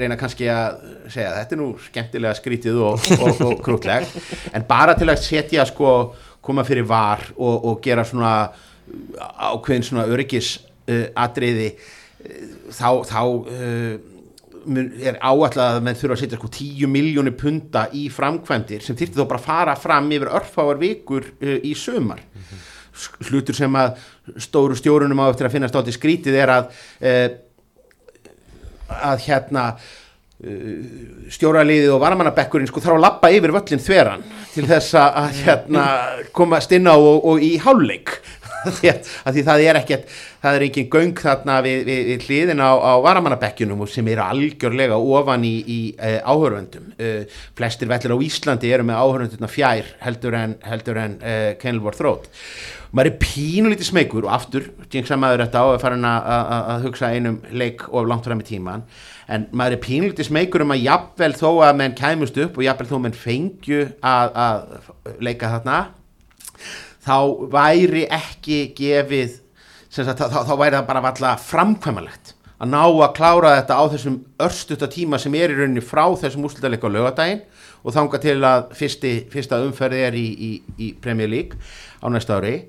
reyna kannski að segja þetta er nú skemmtilega skrítið og, og, og krútleg en bara til að setja sko koma fyrir var og, og gera svona ákveðin svona öryggis uh, atriði uh, þá, þá uh, er áallega að menn þurfa að setja sko 10 miljónir punta í framkvæmdir sem þyrfti þó bara að fara fram yfir örfáar vikur uh, í sömar hlutur sem að stóru stjórunum á eftir að finna státti skrítið er að að hérna uh, stjóraliðið og varamannabekkurinn sko þarf að lappa yfir völlin þveran til þess að hérna komast inn á og, og í hálfleik því að, að því það er ekkert það er ekki göng þarna við, við, við hliðin á, á varamannabekkunum og sem eru algjörlega ofan í, í uh, áhörvöndum uh, flestir vellir á Íslandi eru með áhörvönduna fjær heldur en, en uh, Kenilworth Road. Maður er pínulítið smeykur og aftur, jinxa maður þetta á að fara að, hugsa einum leik of langt fram í tíman en maður er pínulítið smeykur um að jafnvel þó að menn kæmust upp og jafnvel þó að menn fengju að, að leika þarna þá væri ekki gefið sagt, þá, þá, væri það bara valla framkvæmalegt að ná að klára þetta á þessum örstuta tíma sem er í rauninni frá þessum úrslutaleik á lögadaginn og þanga til að fyrsti, fyrsta umferði er í, í, í Premier League á næsta ári.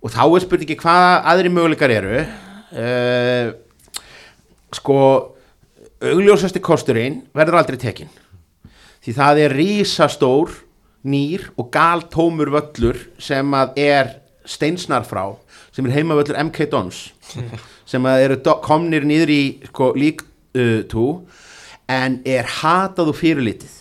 Og þá er spurningi hvaða aðri möguleikar eru. Uh, sko augljósasti kosturinn verður aldrei tekinn. Því það er rísastór nýr og galtómur völlur sem að er steinsnar frá sem er heimavöllur MK Dons sem að eru komnir niður í sko, lík uh, tú en er hatað og fyrirlitið.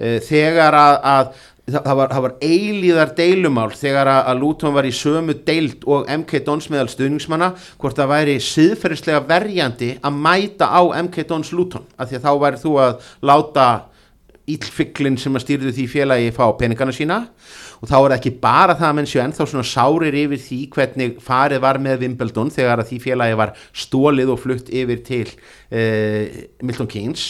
Uh, þegar að, að það, var, var eilíðar deilumál þegar að, að Luton var í sömu deild og MK Dons meðal stuðningsmanna hvort það væri siðferðislega verjandi að mæta á MK Dons Luton af því að þá væri þú að láta íllfyglin sem að stýrðu því félagi fá peningana sína. Og þá er það ekki bara það að menn séu ennþá svona sárir yfir því hvernig farið var með Wimbledon þegar að því félagi var stólið og flutt yfir til uh, Milton Keynes.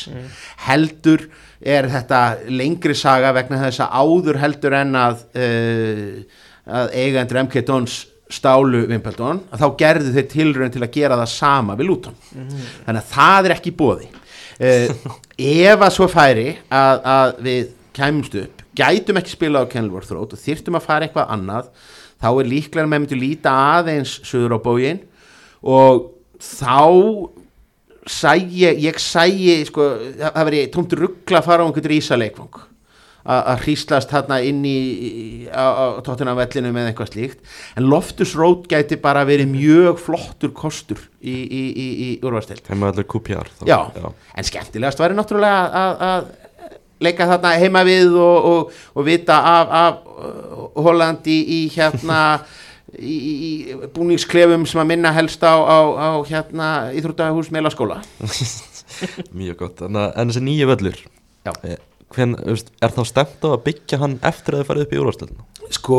Heldur er þetta lengri saga vegna þess að áður heldur en að, uh, að eigendur MK Dons stálu Wimbledon að þá gerðu þeir tilraun til að gera það sama við Luton. Þannig að það er ekki bóði uh, ef að svo færi að, að við kæmumst upp gætum ekki spila á Kenilworth Road og þyrftum að fara eitthvað annað þá er líklega með myndi líta aðeins söður á bógin og þá sæi, ég sæi sko, það það veri tómt ruggla að fara á einhvern rísaleikvang að hríslast þarna inn í, í- á, á tóttina vellinu með eitthvað slíkt. En Loftus Road gæti bara verið mjög flottur kostur í, í, í, í úrvarstild en skemmtilegast væri náttúrulega að, leika þarna heima við og, og, og vita af, af uh, Holland í, hérna í, búningsklefum sem að minna helst á, á, á hérna Íþróttahús Melaskóla. Mjög gott, en þessi nýju völlur Já. Eh, hvern, Er þá stemt á að byggja hann eftir að þið farið upp í úrvastöldinu? Sko,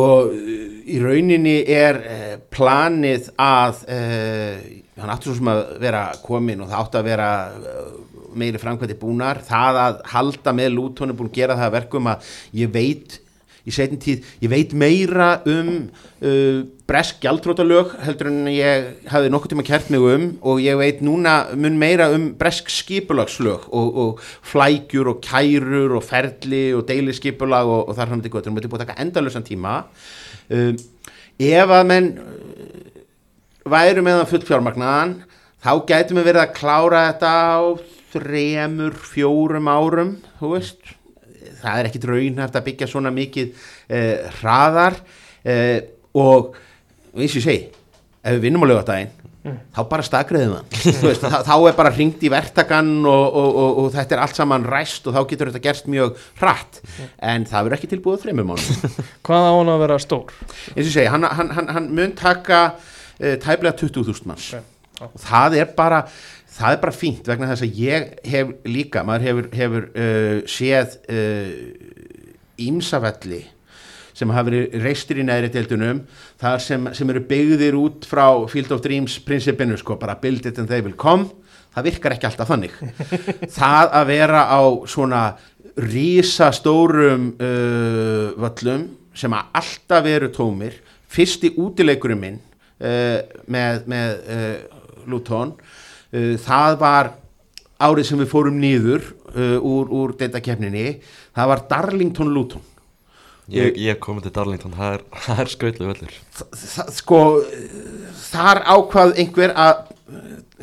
í rauninni er uh, planið að uh, hann átti svo sem að vera komin og það átti að vera uh, meiri framkvæmdi búnar það að halda með lúton er búin að gera það að verkum að ég veit í setjum tíð, ég veit meira um uh, bresk gjaldrótalög heldur en ég hafði nokkuð tíma kert mig um og ég veit núna mun meira um bresk skipulagslög og, og flækjur og kærur og ferli og deiliskipulag og, og þar gott, það er búin að taka endalösan tíma. Um, ef að menn uh, væru með það fullt fjármagnaðan þá gætum við verið að klára þetta á þremur, fjórum árum þú veist það er ekkit raunhæft að byggja svona mikið eh, hraðar eh, og eins og ég segi ef við vinnum á lögadaginn þá bara stakriðum það þá, þá er bara ringt í vertakann og, og, og, og þetta er allt saman ræst og þá getur þetta gerst mjög hratt. En það verður ekki tilbúið á þreymur mánu Hvað á hann að vera stór? eins og ég segi, hann, hann, hann, hann mun taka uh, tæplega 20.000 manns. Ok, já. og það er bara það er bara fínt vegna þess að ég hef líka, maður hefur, hefur uh, séð ímsafelli sem hafa verið reistir í neðri deildunum þar sem, sem eru byggðir út frá Field of Dreams prinsipinu sko, bara build it and they will come. Það virkar ekki alltaf þannig. Það að vera á svona rísastórum uh, völlum sem að alltaf eru tómir fyrsti útileikurinn minn uh, með, með uh, Luton uh, það var árið sem við fórum nýður uh, úr, úr deildakefninni það var Darlington Luton. Ég, ég komið til Darlington, það er, er skautlu völlur. Sko þar ákvað einhver að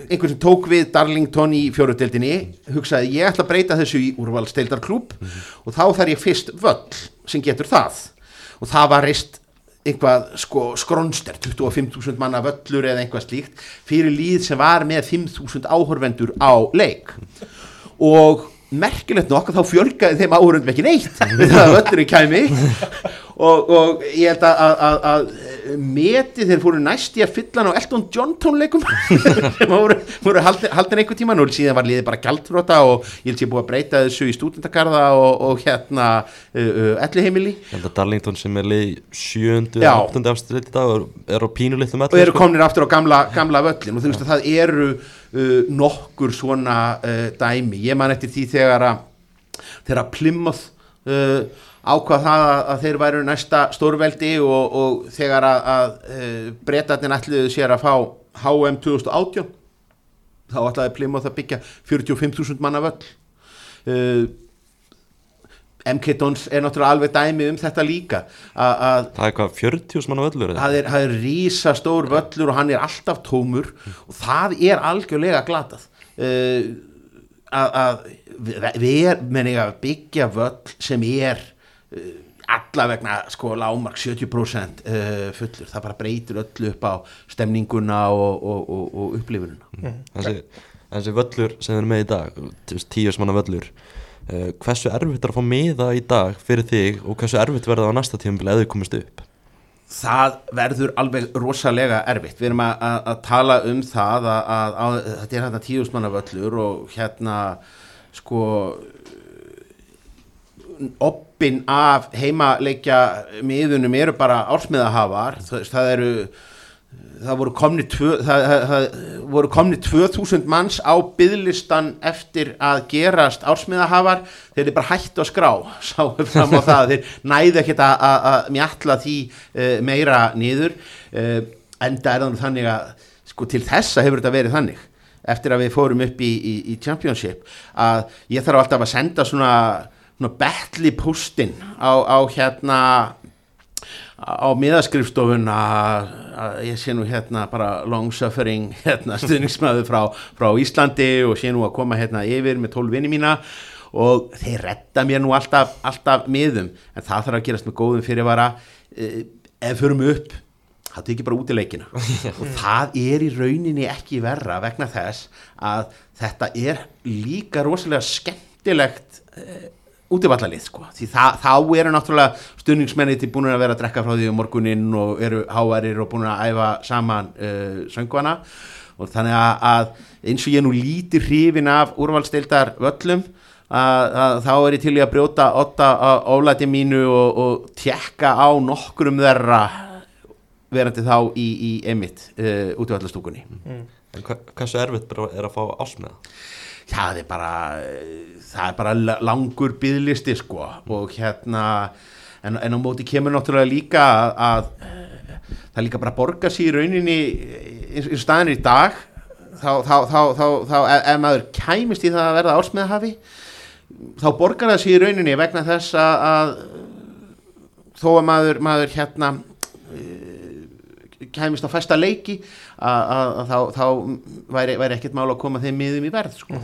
einhver sem tók við Darlington í fjóruðdeldinni hugsaði ég ætla að breyta þessu í úrvalsdeildarklúb og þá þarf ég fyrst völl sem getur það. Og það var reist einhvað sko skronster 25.000 manna völlur eða einhvað slíkt fyrir líð sem var með 5.000 áhorvendur á leik. Og merkilegt nokk þá fjölgaði þeim áhörundum ekki neitt. Það að völlurinn kæmi. Og, og ég held að, að, að, að meti þeir fóru næst í að fylla hann á Elton John tónleikum. Sem voru, voru haldin, haldin einhver tíma. Og síðan var liðið bara gjaldfrota og ég held ég búið að breyta þessu í stúdendakarða og, og hérna uh, uh, elliheimili Ég held að Darlington sem er í sjöndu, Já. áttundu afstöld í dag og er á pínu litlum og eru komnir aftur á gamla, gamla völlin og þú veist að það eru nokkur svona uh, dæmi. Ég man eftir því þegar að þegar að Plymouth uh, ákvað það að, þeir væru næsta stórveldi og, og þegar að, að breytatinn ætliðu sér að fá HM 2018 þá ætlaði Plymouth að byggja 45.000 manna völl MK Dons er náttúrulega alveg dæmi um þetta líka að, að Það er hvað, 40 manna völlur það er, er rísa stór völlur og hann er alltaf tómur og það er algjörlega glatað. Uh, að, við, er, ég að byggja völl sem er uh, alla vegna sko lámark 70% uh, fullur, það bara breytir öllu upp á stemninguna og, og, og, og upplifununa Þessi, þessi völlur sem við erum með í dag, þú veist, tíu manna völlur hversu erfitt er að fá miða í dag fyrir þig og hversu erfitt verða á næsta tímabili eða þau komist upp? það verður alveg rosalega erfitt við erum að, að, tala um það að, að, að þetta er hérna tíðusmanna völlur og hérna sko oppin af heimaleikja miðunum eru bara ársmiðahafar það, það eru það voru komni, tvö, það, það, það voru komni 2000 manns á byðlistan eftir að gerast ársmiðahafar. Þeir eru bara hættu að skrá sáum fram á það, þeir næðu ekkert að, mjalla því uh, meira niður. Uh, en það er þannig þannig að sko til þessa hefur þetta verið þannig eftir að við fórum upp í, í, í Championship að ég þarf alltaf að senda svona, svona betli postin á, á hérna á miðaskrifstofuna að ég sé nú hérna bara long suffering hérna stuðningsmæðu frá, frá Íslandi og sé nú að koma hérna yfir með tólf vinni mína og þeir retta mér nú alltaf, alltaf miðum. En það þarf að gerast með góðum fyrirvara. Eh, ef förum upp það tekir bara út í leikina. Og það er í rauninni ekki verra vegna þess að þetta er líka rosalega skemmtilegt uh, útivallalið sko. Því það, þá eru náttúrulega stuðningsmenni til búin að vera að drekka frá því um morguninn og eru háarir og búin að æfa saman uh, söngvana. Og þannig að, að eins og ég nú líti hrifin af úrvalstildar völlum að, að þá er ég til í að brjóta otta á ólæti mínu og, og tjekka á nokkrum þeirra verandi þá í, í emitt uh, útvallastúkunni En hva, hversu erfitt bara er að fá ásmiða? Það er bara það er bara la- langur byðlisti sko. Og hérna en, en á móti kemur náttúrulega líka að, að það líka bara borga sér í rauninni eins og staðin í dag þá, þá, þá, þá, ef, maður kæmist í það að verða ársmiðahafi þá borgar það sér í rauninni vegna þess að, að þó að maður, maður hérna eh, kæmist á fæsta leiki að, að, að þá, þá væri, væri ekkert mál að koma þeim miðum í verð sko.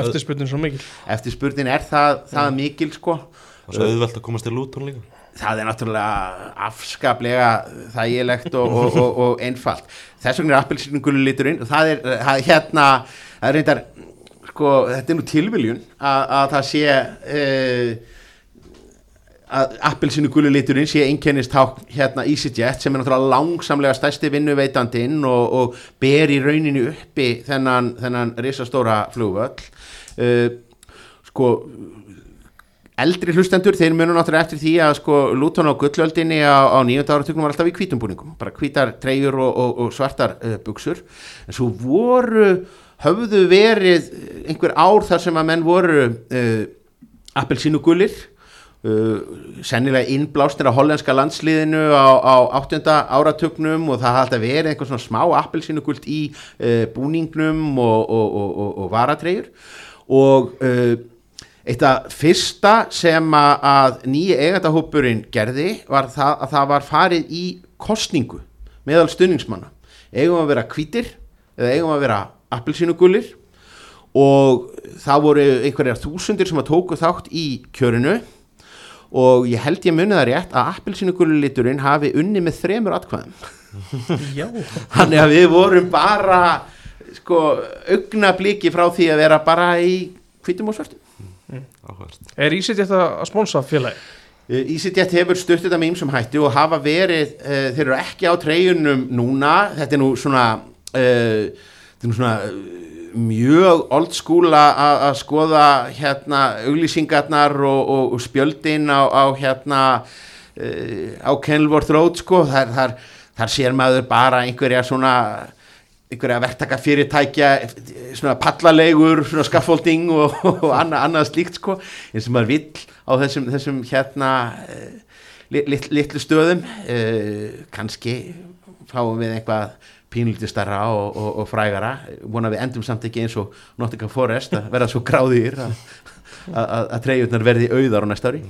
eftir spurning svo mikil. Eftir spurning er það, það mikil sko. Það er svo auðvelt að komast til Luton líka. Það er náttúrulega afskaplega þægilegt og, og, og, og einfalt. Þess vegna er appelsínugulu liturinn og það er, það, hérna það er reyndar, sko, þetta er nú tilviljun að, að það sé uh, að appelsinu gulu liturinn sé einkennist hérna EasyJet sem er náttúrulega langsamlega stærsti vinnuveitandinn og, og ber í rauninu uppi þennan, þennan risastóra flugvöll. Uh, sko eldri hlustendur, þeir munu náttúrulega eftir því að sko Luton á gullöldinni á, á nýjönda áratugnum var alltaf í hvítum búningum bara hvítar treyjur og, og, og svartar uh, buksur en svo voru höfðu verið einhver ár þar sem að menn voru uh, appelsínugulir uh, sennilega innblásnir á hollenska landsliðinu á, á áttunda áratugnum og það hafði alltaf verið einhver svona smá appelsínugult í uh, búningnum og, og, og, og, varatregjur og uh, eitt af fyrsta sem að, að nýja eigandahópurinn gerði var það að það var farið í kostningu meðal stunningsmanna eigum að vera hvítir eða eigum að vera appelsínugulir og það voru einhverjar þúsundir sem að tóku þátt í kjörinu og ég held ég munið það rétt að appelsínugulliturinn hafi unni með þremur atkvæðum. Já, þannig að við vorum bara sko augna bliki frá því að vera bara í hvítum og svörtum. Áhverst er Ísett þetta að sponsa félagi? EasyJet hefur stutt þetta með ýmsum hætti og hafa verið, uh, þeir eru ekki á treyjunum núna, þetta er nú svona, uh, þetta er nú svona uh, mjög old school að skoða hérna auglýsingarnar og, og, og spjöldin á, á hérna uh, á Kenilworth Road sko, þar, þar, þar sér maður bara einhverja svona einhverja verktaka fyrirtækja svona pallalegur, svona scaffolding og, og annað, annað slíkt sko eins og maður vill á þessum, þessum hérna lit, litlu stöðum. Uh, kannski fáum við eitthvað pínlítið starra og, og, og frægara vona við endum samt ekki eins og Nottingham Forest að verða svo gráðir að, að, að treyjurnar verði auðar á næsta ári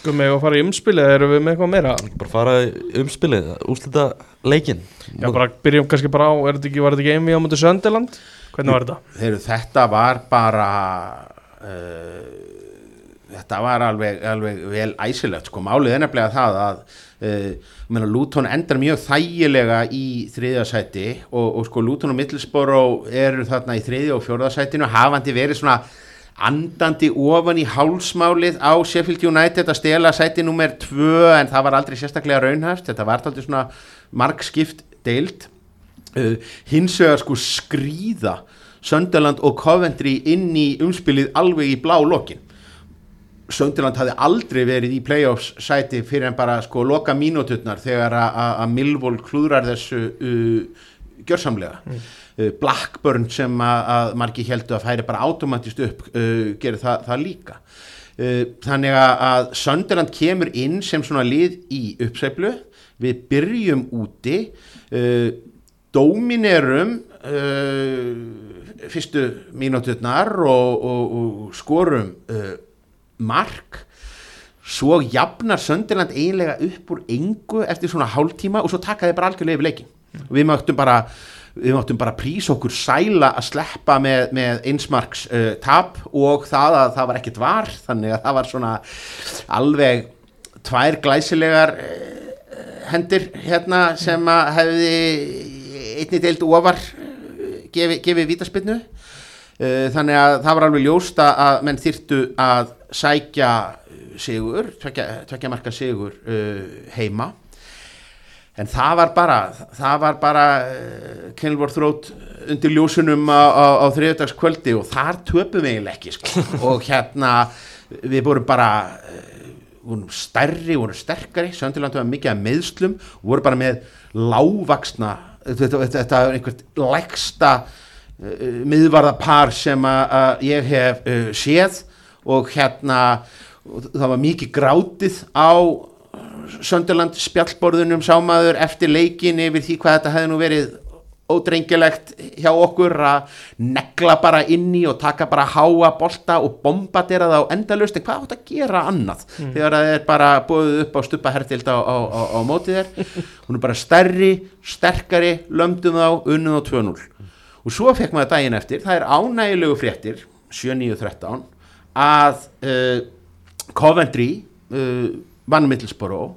Gummi, og fara í umspilið, erum við með eitthvað meira? bara fara í umspilið, úslita leikin Já, bara byrjum kannski bara á, er þetta ekki, var þetta ekki einvi á mútið Söndiland? Hvernig var þetta? Þeir, þetta var bara uh, þetta var alveg, alveg vel æsilegt sko, málið er nefnilega það að uh, meina, Luton endar mjög þægilega í þriðja sæti og, og sko Luton og Middlesbrough eru þarna í þriðja og fjórða sætinu hafandi verið svona andandi ofan í hálsmálið á Sheffield United að stela sæti nummer tvö en það var aldrei sérstaklega raunhæft. Þetta var aldrei svona markskipt deild. Uh, hins vegar sko skrýða Sönderland og Coventry inn í umspilið alveg í blá lokin Sönderland hafði aldrei verið í playoffs sæti fyrir en bara sko loka mínúturnar þegar að- Millwall klúðrar þessu uh, gjörsamlega. Uh, Blackburn sem að, margi heldur að færi bara automatist upp uh, gerir það, það líka. Uh, þannig að, Sönderland kemur inn sem svona lið í uppsæflu við byrjum úti. Uh, dóminerum uh, fyrstu mínúturnar og, og, og skorum uh, mark svo jafnar Sönderland eiginlega upp úr engu eftir svona hálftíma og svo taka þeir bara algjörlega yfir leikin og við máttum bara við máttum bara prísa okkur sæla að sleppa með, með einsmarks uh, tap og það að það var ekkert var þannig að það var svona alveg tvær glæsilegar uh, hendir hérna sem að hefði einni deild ofar uh, gefið gefi vítaspinnu uh, þannig að það var alveg ljóst að- menn þyrtu að sækja sigur, tvekja, marka sigur uh, heima en það var bara það var bara uh, Kenilworth Road undir ljósunum á, á, á þriðudagskvöldi og þar töpum við ekki sko. og hérna við vorum bara uh, vorum stærri, vorum sterkari Söndiland var mikið að meðslum og voru bara með lágvaksna þetta, þetta, er einhvert lægsta uh, miðvarðapar sem að, að ég hef uh, séð og hérna það var mikið grátið á Sönderland spjallborðunum sámaður eftir leikin yfir því hvað þetta hefði nú verið ódrengilegt hjá okkur að negla bara inni og taka bara háa bolta og bombardera það á endalust en hvað átt að gera annað þegar það er bara búið upp á stuppa hertild á, á, á, á mótið þér? Hún er bara stærri, sterkari lömdum þá, unnum þá 2-0 og svo fekk maður daginn eftir það er ánægilegu fréttir 7-9-13 að uh, Coventry uh, vann Middlesborough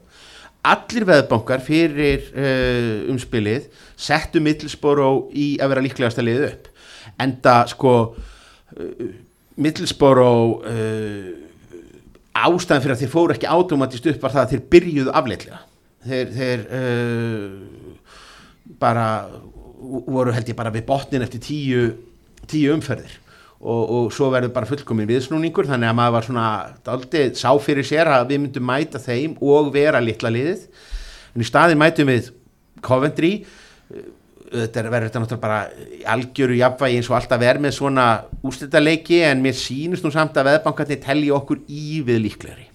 allir veðbankar fyrir uh, umspilið settu Middlesborough í að vera líklegast að liða upp. Enda sko Middlesborough ástæðan fyrir að þeir fóru ekki automatist upp var það að þeir byrjuðu afleitlega. Þeir, þeir bara voru held ég bara við botnin eftir tíu, tíu umferðir og, og svo verður bara fullkomin viðsnúningur þannig að maður var svona aldrei sá fyrir sér að við myndum mæta þeim og vera litla liðið. En í staðin mætum við Coventry. Þetta er verður þetta náttúrulega bara algjöru jafnvægi eins og alltaf er með svona úrslitaleiki en mér sýnist nú samt að veðbankarnir telji okkur í við líklegri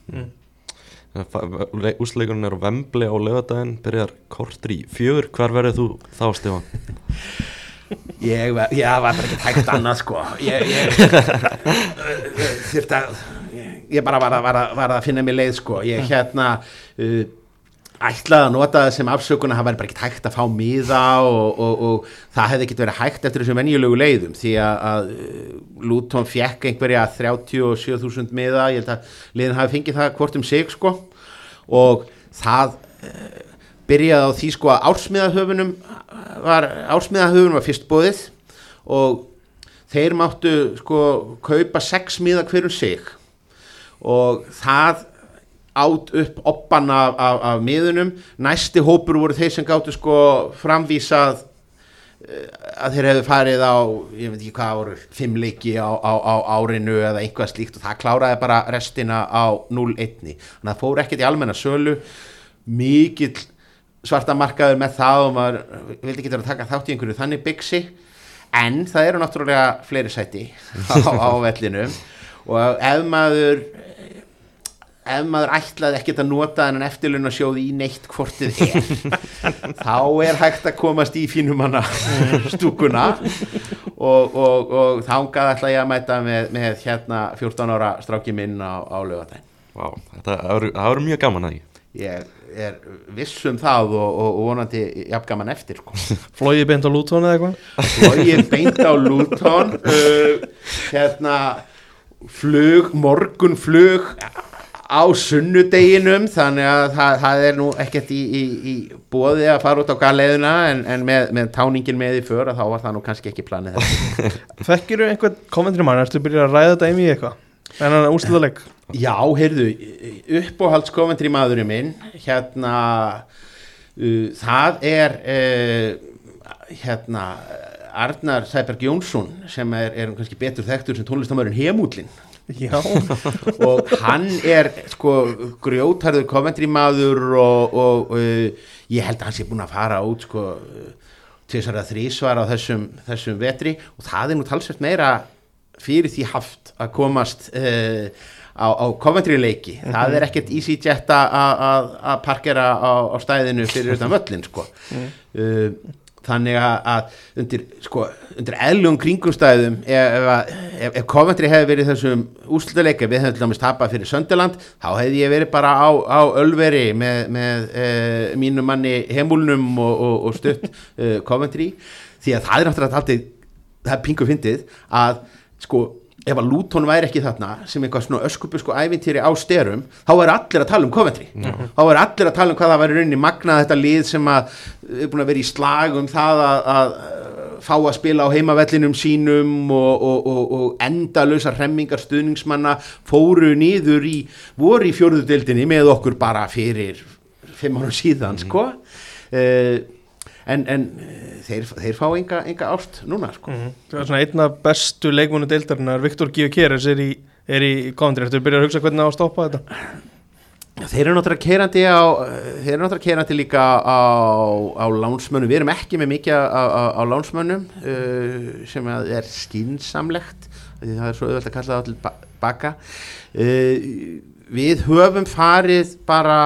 Úsleikurinn er á Vembli á lögadaginn Byrjar kortur í fjögur. Hvar verður þú þá Stefán? ég, var- já, var bara ekki hægt annað sko. Ég, ég þurft að ég bara var að, var, að, var að finna mér leið sko. Ég hérna uh, ætlaði að nota það sem afsökun að það væri bara ekki hægt að fá miða og, og, og það hefði ekki verið hægt eftir þessum venjulegu leiðum því að, að uh, Luton fjekk einhverja 37.000 miða. Ég held að liðin hafi fengið það hvort um sig sko. Og það uh, byrjaði á því sko að ársmiðahöfunum var, ársmiðahöfunum var fyrst bóðið og þeir máttu sko kaupa sex miða hverjum sig og það át upp oppan af, af, af miðunum. Næsti hópur voru þeir sem gáttu sko framvísað eh, að þeir hefðu farið á ég veit ekki hvað voru, fimm leiki á, á, á árinu eða einhvað slíkt og það kláraði bara restina á 0-1 þannig að það fór ekkert í almenna sölu. Mikill svarta markaður með það og maður vildi ekki vera að taka þátt í einhverju þannig byggsi en það eru náttúrulega fleiri sæti á, á vellinum. Og ef maður ef maður ætlaði ekkert að nota þennan eftirlunarsjóð í neitt hvortið er þá er hægt að komast í fínumanna stúkuna. Og, og, og þángað ætla ég að mæta með, með hérna 14 ára stráki minn á, á lögatæn þetta það verður mjög gaman að því. Ég er viss um það og, og, og vonandi jafn gaman eftir sko. Flóið beint á Luton eða eitthvað? Ég beint á Luton uh, hérna flug, morgun flug á sunnudeginum þannig að það, það er nú ekkert í, í, í bóði að fara út á galleðuna en, en með, með táningin með í för þá var það nú kannski ekki planið. Þekkir þú einhvern kommentri mann, ertu byrjað að ræða þetta í eitthvað en hann úrslitaðleik Já, heyrðu, uppáhalds kommentri maðurinn minn, hérna, uh, það er, uh, hérna, Arnar Sæberg Jónsson sem er, er kannski betur þekktur sem tónlistamöðurinn Hemúlin. Og hann er sko grjótarður kommentri maður og, og uh, ég held að hann sé búin að fara út sko tvisar að þrísvar á þessum, þessum vetri. Og það er nú talsvert meira fyrir því haft að komast uh, á, á Coventry leiki. Það er ekkert EasyJet að- að parkera á, á stæðinu fyrir utan völlin sko. Uh, þannig að, undir, sko, undir eðlugum kringumstæðum ef, ef, ef, Coventry hefði verið þessum úrslutaleika við hefðum til dæmis tapað fyrir Sönderland þá hefði ég verið bara á, á Ölveri með, með uh, mínu manni Hemúlnum og, og, og stutt uh, Coventry. Því að það er náttúrulega aldrei það er pingu fyndið að sko ef að Luton væri ekki þarna sem eitthvað svona öskupu sko ævintýri á styrum þá væri allir að tala um Coventry. Þá væri allir að tala um hvað það væri rauninni magnað þetta lið sem að er búin að vera í slag um það að, að uh, fá að spila á heimavellinum sínum og, og, og, og endalösa hremmingar stuðningsmanna fóru niður í voru í fjórðudeldinni með okkur bara fyrir fimm árum síðan sko. Uh, en, en eh, þeir, þeir fá enga, enga ást núna sko. Það er svona einna bestu leikmunu deildarinnar Viktor Gíokeres er í, er í kommentri, ertu byrjað að hugsa hvernig það á að stoppa þetta? Þeir eru náttúrulega keirandi á þeir eru náttúrulega keirandi líka á, á lánsmönnum, við erum ekki með mikið á, á, á lánsmönnum uh, sem að er skinsamlegt því það er svo auðvitað að kalla það ba- baka. Uh, við höfum farið bara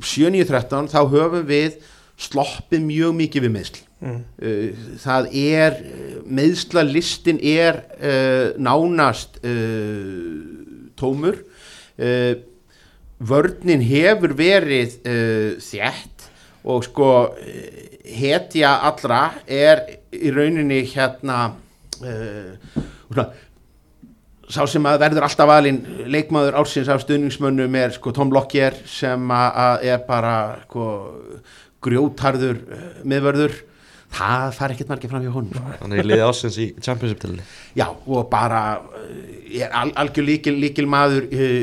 7-9-13 þá höfum við sloppið mjög mikið við meðsl mm. uh, það er meðslalistin er uh, nánast uh, tómur uh, vörnin hefur verið þjætt og sko hetja allra er í rauninni hérna svona, sá sem að verður alltaf valinn leikmaður ársins af stuðningsmönnum er sko Tom Lockyer sem að er bara sko grjótarður uh, miðvörður það fær ekkert margir fram hjá honum. Þannig ég liði ásins í Championship tilni já og bara uh, er al algjör líkil, líkil maður uh,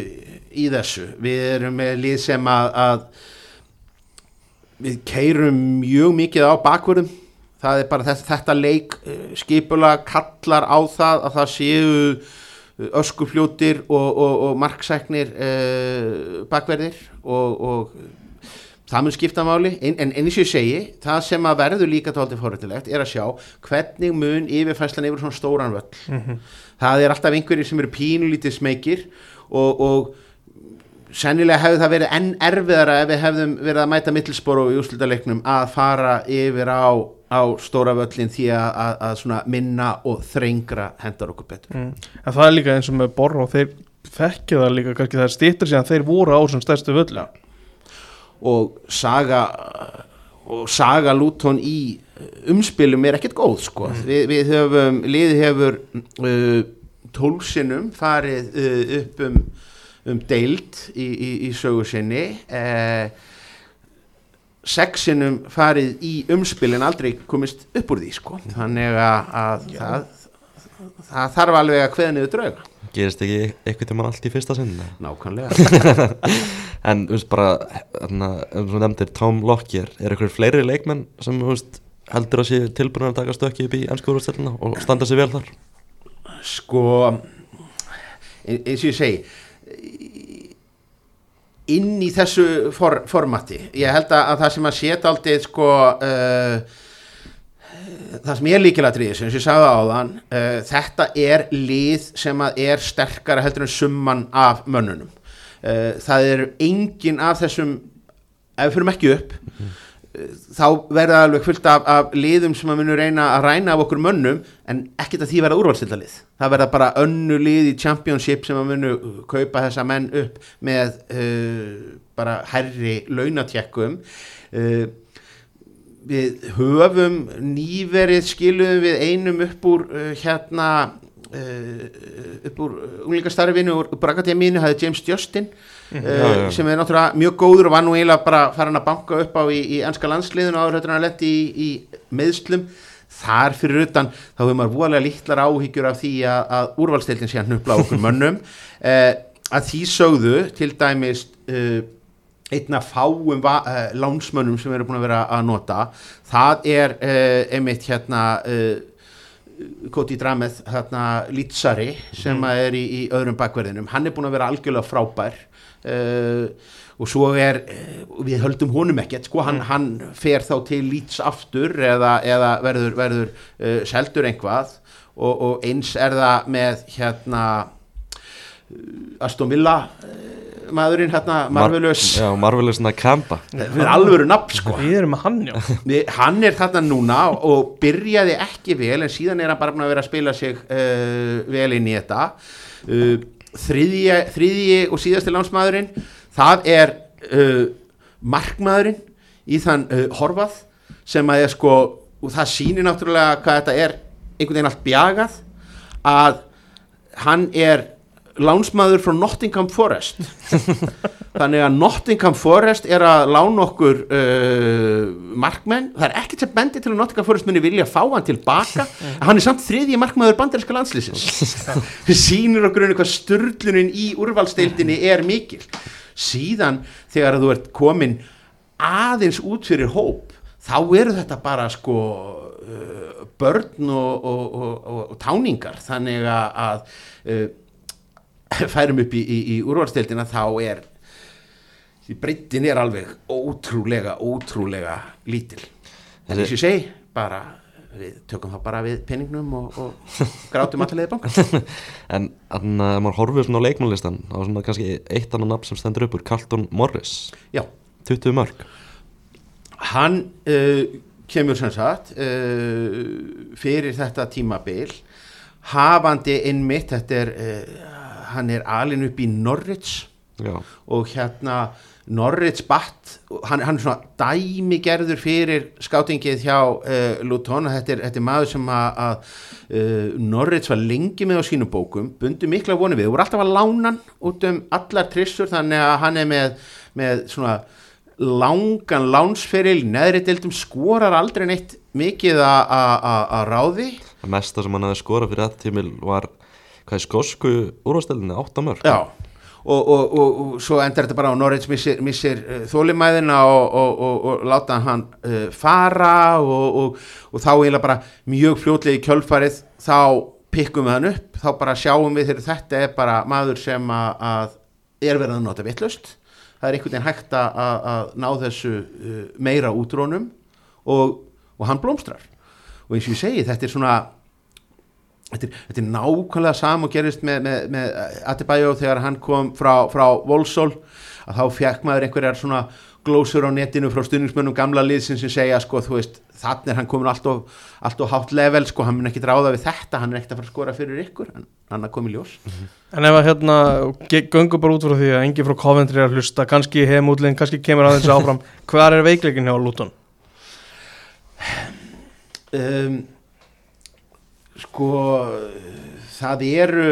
í þessu. Við erum með lið sem að, að við keirum mjög mikið á bakvörðum. Það er bara þetta, þetta leik skipula kallar á það að það séu öskufljótir og, og, og marksæknir bakverðir og, og það mun skipta máli. En, en eins og ég segi, það sem að verður líka tóltið fórhættilegt er að sjá hvernig mun yfirfæslan yfir svona stóran völl. Það er alltaf einhverjir sem eru pínulítið smekir og, og sennilega hefði það verið enn erfiðara ef við hefðum verið að mæta mittilsporu í úrslutaleiknum að fara yfir á, á stóra völlin því að, að, að svona minna og þrengra hendar okkur betur. Mm. en það er líka eins og með Borro þeir þekkja það líka kannski það er stýttur síðan þeir voru á sem stærstu völlu og saga og saga Luton í umspilum er ekkert góð sko. við, við höfum, liði hefur uh, tólsinum farið uh, upp um, um deild í, í, í sögu sinni uh, sexinum farið í umspilin aldrei komist upp úr því sko. þannig að, að það, það þarf alveg að kveða niður drauga gerist ekki eitthvað til mann allt í fyrsta sinni nákvæmlega. En þú veist bara þarna, ef þú nefndir Tom Lockyer er eitthvað fleiri leikmenn sem veist heldur að sé tilbúin að taka stökki upp í ennskuðurstæluna og standa sér vel þar? Sko ein- eins og ég segi inn í þessu for, formati ég held að, að það sem að setja aldrei sko uh, það sem er líkilatriði sem ég sagði áðan uh, þetta er lið sem að er sterkara heldur en summan af mönnunum. Uh, það er engin af þessum ef við fyrir ekki upp þá verða alveg fullt af, af liðum sem að munu reyna að ræna af okkur mönnum en ekkert að því verða úrvalstildalið það verða bara önnu lið í championship sem að munu kaupa þessa menn upp með uh, bara herri launatjekkum. Uh, við höfum nýverið skiluðum við einum upp úr uh, hérna uh, upp úr unglingastarfinu úr, úr Akademínu, það er James Justin Já, uh, já. sem er náttúrulega mjög góður og var nú eiginlega bara farin að banka upp á í, í ennska landsliðinu áður höfður hann letti í, í meðslum þar fyrir utan þá hefur maður voðalega lítlar áhyggjur af því að, að úrvalstildin sé að hnupla á okkur mönnum. Uh, að því sögðu til dæmis uh, einna fáum uh, lánsmönnum sem erum búin að vera að nota. Það er uh, einmitt hérna uh, Koti Drameth hérna Lítsari sem að er í, í öðrum bakverðinum. Hann er búin að vera algjörlega frábær uh, og svo er við höldum honum ekkert. Sko, hann, hann fer þá til Líts aftur eða, eða verður, verður seldur einhvað og, og eins er það með hérna Aston Villa maðurinn hérna Marvelous Já, Marvelous Nakamba það er alvöru nafn sko. Við erum með hann já. Við, hann er þarna núna og byrjaði ekki vel en síðan er hann bara að vera að spila sig uh, vel inn í þetta. Uh, þriðji, þriðji og síðasti lánsmaðurinn það er uh, markmaðurinn í þann uh, horfað sem að er sko og það sýnir náttúrulega hvað þetta er einhvern veginn allt bjagað að hann er lánsmaður frá Nottingham Forest. Þannig að Nottingham Forest er að lána okkur uh, markmenn, það er ekkert sem bendi til að Nottingham Forest muni vilja fá hann tilbaka. En hann er samt þriðji markmaður bandarinska landslýsins við sýnir okkur einu hvað störlunin í úrvalsteildinni er mikil. Síðan þegar þú ert komin aðeins út fyrir hóp þá eru þetta bara sko uh, börn og, og, og, og, táningar. Þannig að, að uh, færum upp í, í, í úrvalstildina þá er breytin er alveg ótrúlega, ótrúlega lítil. En þess ég segi bara við tökum það bara við penningnum og, og grátum allavega bankan En þannig að maður horfir svona á leikmannlistan á svona kannski eitt annan nafn sem stendur upp úr Carlton Morris, já, 20 mörg hann uh, kemur sem sagt uh, fyrir þetta tímabil hafandi innmitt þetta er uh, hann er alin upp í Norwich. Já, og hérna Norwich Batt, hann, hann er svona dæmigerður fyrir skátingið hjá uh, Luton, þetta er, þetta er maður sem að, að uh, Norwich var lengi með á sínum bókum, bundu mikla vonu við, voru alltaf að lána hann út um allar trissur, þannig að hann er með, með svona langan lánsferil, neðri deildum skorar aldrei neitt mikið að- að að- að ráði. Það mesta sem hann hafði skorað fyrir þetta tímil var hvað skosku úrvastelinni, 8 mörg Já, og, og, og, og svo endar þetta bara á Norreits missir, missir uh, þólimæðina og, láta hann uh, fara og, þá eiginlega bara mjög fljótlega í kjölfarið þá pikkum við hann upp, þá bara sjáum við þegar þetta er bara maður sem að, að er verið að nota vittlust það er einhvern veginn hægt að að ná þessu uh, meira útrónum og, og hann blómstrar. Og eins og ég segi þetta er svona þetta er, þetta er nákvæmlega sam og gerist með, með, með Adebayo þegar hann kom frá, frá Volsól að þá fekk maður einhverjar svona glósur á netinu frá stuðningsmönnum gamla liðsin sem segja sko þú veist þannig er hann komin allt of, allt of hátt level sko hann mun ekki dráða við þetta hann er ekkert að fara að skora fyrir ykkur en hann er komið ljós. En ef að hérna, göngum bara út frá því að engi frá Coventry er að hlusta, kannski heimútlinn, kannski kemur aðeins áfram, hvað er veikleikin hjá Luton? um, sko það eru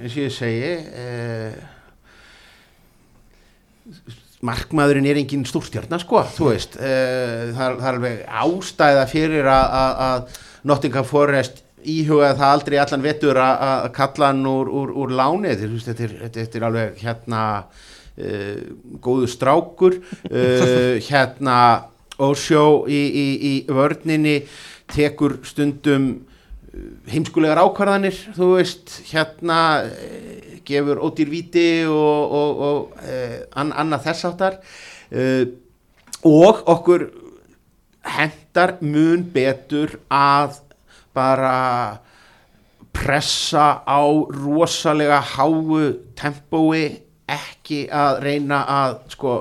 eins og ég segi uh, markmaðurinn er engin stúrstjarnar sko þú veist. Uh, það, það er alveg ástæða fyrir að- Nottingham Forest íhugaði það aldrei allan vettur að kalla hann úr, úr, úr láni. Þetta, er- þetta, er, er alveg hérna uh, góðu strákur. Uh, hérna Ósjó í, í, í vörninni tekur stundum heimskulegar ákvarðanir þú veist, hérna eh, gefur ódýr víti og, og, og eh, an, annað þess áttar uh, og okkur hendar mun betur að bara pressa á rosalega háu tempói ekki að reyna að sko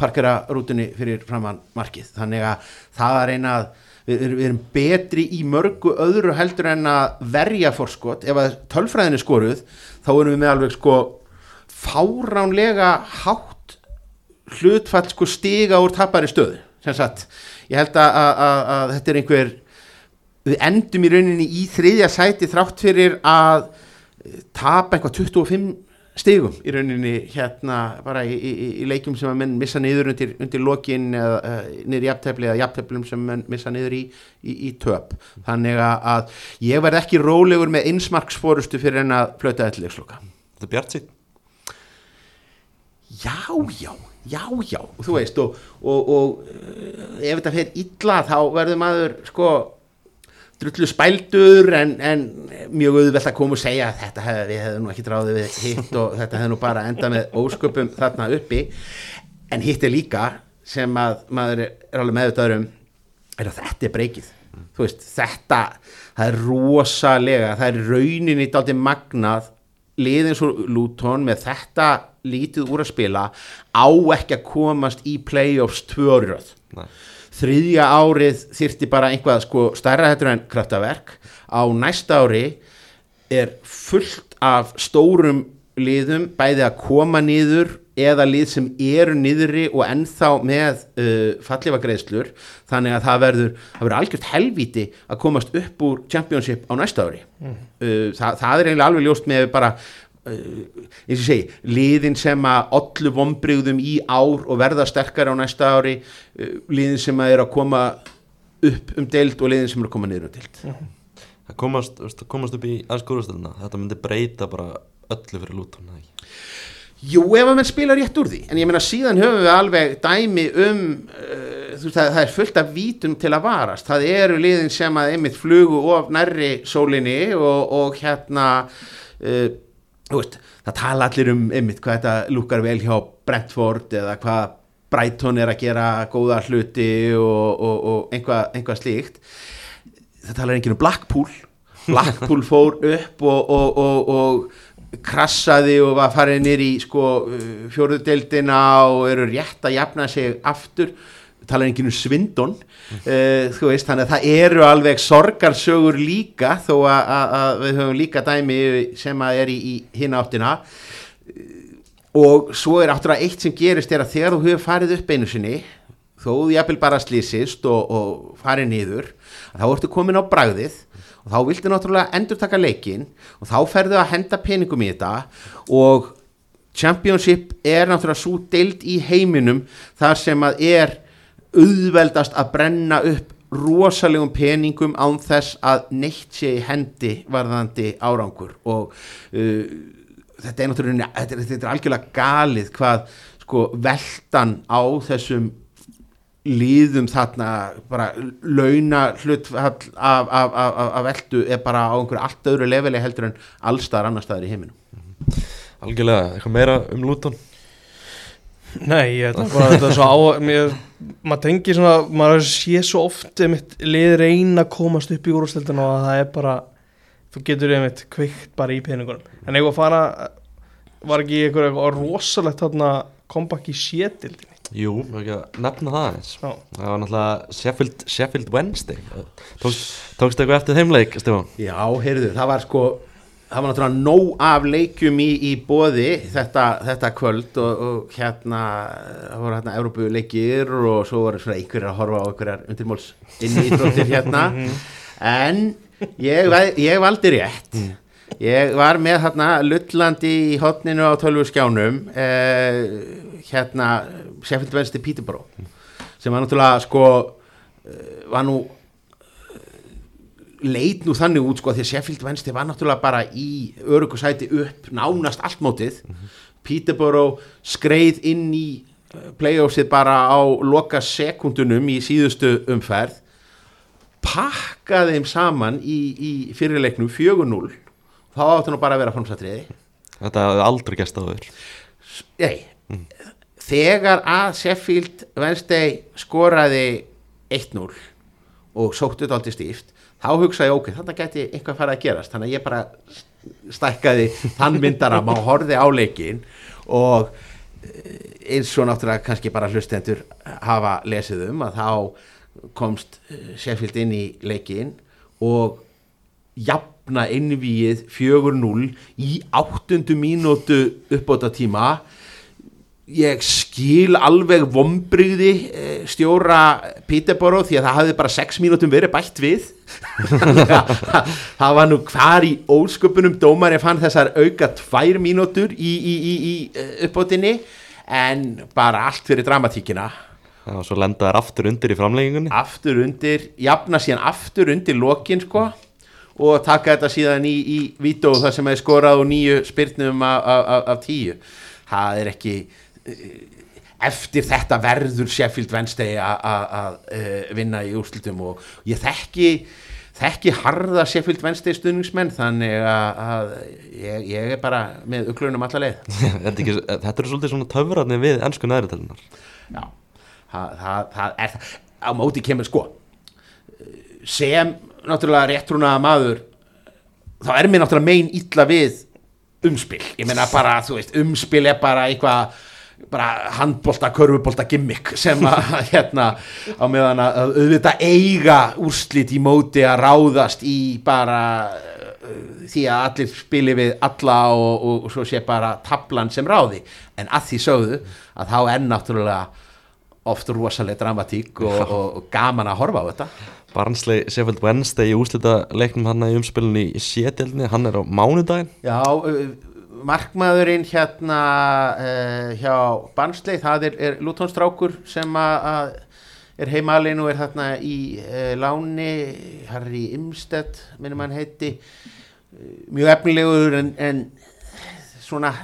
parkera rútunni fyrir framann markið. Þannig að það að reyna að við, við erum betri í mörgu öðru heldur en að verja fórskot ef að tölfræðin er skoruð þá erum við með alveg sko fáránlega hátt hlutfall sko stiga úr tapari stöðu. Ég held að, að, að, að þetta er einhver við endum í rauninni í þriðja sæti þrátt fyrir að tapa eitthvað 25 stigum í rauninni hérna bara í, í, í leikjum sem að menn missa niður undir, undir lokin eða niður í jafntefli eða jafnteflum sem menn missa niður í, í, í töp. Þannig að, að ég verð ekki rólegur með einsmarksfórustu fyrir en að flöta þetta leiksloka Þetta er bjart sín já, já, já, já. Þú veist og, og, og uh, ef þetta fer illa þá verður maður sko drullu spældur en, en mjög auðvelt að koma og segja að þetta hef, við hefðum nú ekki dráðið við hitt og þetta hefði nú bara endað með ósköpum þarna uppi. En hitt er líka sem að maður er alveg meðvitaður um er að þetta er breykið. Þú veist, þetta, það er rosalega það er rauninni dálítið magnað. Liðin svo Luton með þetta lítið úr að spila á ekki að komast í playoffs tvörjöð. Þriðja árið þyrfti bara einhvað sko stærra hættur en kraftaverk. Á næsta ári er fullt af stórum liðum bæði að koma niður eða lið sem eru niðri og ennþá með uh, fallifa greiðslur þannig að það verður, það verður algjört helvíti að komast upp úr championship á næsta ári. Uh, það, það er eiginlega alveg ljóst með bara eins og segi, liðin sem að ollu vombriðum í ár og verða sterkari á næsta ári uh, liðin sem að er að koma upp um deild og liðin sem er að koma niður um deild. Það komast, komast upp í aðskóðustöðuna Þetta myndi breyta bara öllu fyrir ekki? Jú, ef að menn spila rétt úr því. En ég meina síðan höfum við alveg dæmi um uh, þú veist, það, það er fullt af vítum til að varast. Það eru liðin sem að einmitt flugu of nærri sólinni og, og hérna uh, veist, það tala allir um einmitt hvað þetta lúkar vel hjá Brentford eða hvað Brighton er að gera góða hluti og, og, og einhvað, einhvað slíkt. Það talar enginn um Blackpool. Blackpool fór upp og, og, krassaði og var farið nýr í sko fjóruðdeldina og eru rétt að jafna sig aftur talar enginn um svindon uh, þú veist, þannig að það eru alveg sorgarsögur líka þó að, að, að við höfum líka dæmi sem að er í, í hinn áttina. Og svo er áttur eitt sem gerist er að þegar þú hefur farið upp einu sinni þó þú jafnvel bara slýsist og, og farið niður þá ertu komin á bragðið og þá viltu náttúrulega endur taka leikin og þá ferðu að henda peningum í þetta og Championship er náttúrulega svo deild í heiminum þar sem að er auðveldast að brenna upp rosalegum peningum án þess að neitt sé í hendi varðandi árangur. Og uh, þetta er náttúrulega þetta er, þetta er algjörlega galið hvað sko veldan á þessum líðum þarna bara launa hlut af, af, af, af, veldu er bara á einhverju allt öðru leveli heldur en allstaðar annar staðar í heiminum. Algjörlega, eitthvað meira um lúton Nei, ég ætla bara þetta er svo á mér, maður tengi svona, maður sé svo oft einmitt lið reyna að komast upp í úrstildinu og það er bara þú getur einmitt kveikt bara í peningunum. En eitthvað fara var ekki eitthvað, eitthvað rosalegt þarna comeback í sétildinni Jú, ekki að nefna það eins Já, Það var náttúrulega Sheffield, Sheffield Wednesday. Tókst, tókst eitthvað eftir þeimleik, Stefán? Já, heyrðu, það var sko það var náttúrulega nóg af leikjum í, í bóði þetta, þetta kvöld og, og hérna það voru hérna Európu leikir og svo voru svona einhverjar að horfa á einhverjar undirmóls inn í íþróttir hérna. En ég, ég valdi rétt. Ég var með hérna Lullandi í hotninu á tölvu skjánum eh, hérna Wednesday Peterborough sem var náttúrulega sko eh, var nú leit nú þannig út sko því að Sheffield Wednesday var náttúrulega bara í örugusæti upp nánast allt mótið. Peterborough skreið inn í eh, playoffsið bara á loka sekundunum í síðustu umferð pakkaði þeim saman í, í fyrirleiknum 4-0 þá áttu nú bara að vera framsatriði Þetta hefði aldrei gæst áður. Nei, þegar að Sheffield Wednesday skoraði 1-0 og sóttu þetta aldrei stíft þá hugsaði ég, ok, þannig geti eitthvað farið að gerast. Þannig að ég bara stækkaði þann myndaram og á leikin og eh, eins og náttúrulega kannski bara hlustendur hafa lesið um að þá komst eh, Sheffield inn í leikin og jafna innvíið 4-0 í áttundu mínútu uppbóta tíma ég skil alveg vombrigði eh, stjóra Peterborough því að það hafði bara 6 mínútum verið bætt við. Það var nú hvar í ósköpunum dómari fann þessar auka 2 mínútur í, í, í, í eh, uppbótinni. En bara allt fyrir dramatíkina. Og svo lenda þær aftur undir í framleggingunni aftur undir, jafna síðan aftur undir lokin sko. Og taka þetta síðan í, í vító þar sem hefði skorað og nýju spyrnum af, af, af, af tíu. Það er ekki eftir þetta verður Sheffield Wednesday að eh, vinna í úrslutum og ég þekki þekki harða Sheffield Wednesday stuðningsmenn þannig að, ég, ég er bara með uglunum alla leið. Þetta, ekki, þetta eru svolítið svona töfrarnir við ennsku næriðalinnar Já, það, það, það er á móti kemur sko sem náttúrulega réttrúnaða maður þá er mér náttúrulega mein illa við umspil, ég meina bara þú veist, umspil er bara eitthvað bara handbolta, körfubolta gimmick sem að hérna á meðan að auðvitað eiga úrslit í móti að ráðast í bara uh, því að allir spili við alla og, og, og svo sé bara tablan sem ráði. En að því sögðu að þá er náttúrulega oft rosalega dramatík og, og, gaman að horfa á þetta. Barnsley Sheffield Wednesday í úslita leiknum hann í umspilinu í sétildinni hann er á mánudaginn. Já, markmaðurinn hérna uh, hjá Barnsley, það er, er Lutonstrákur sem að er heimalinn og er þarna í uh, láni, Harry Imstedt minnum hann heiti. Mjög efnilegur en, en svona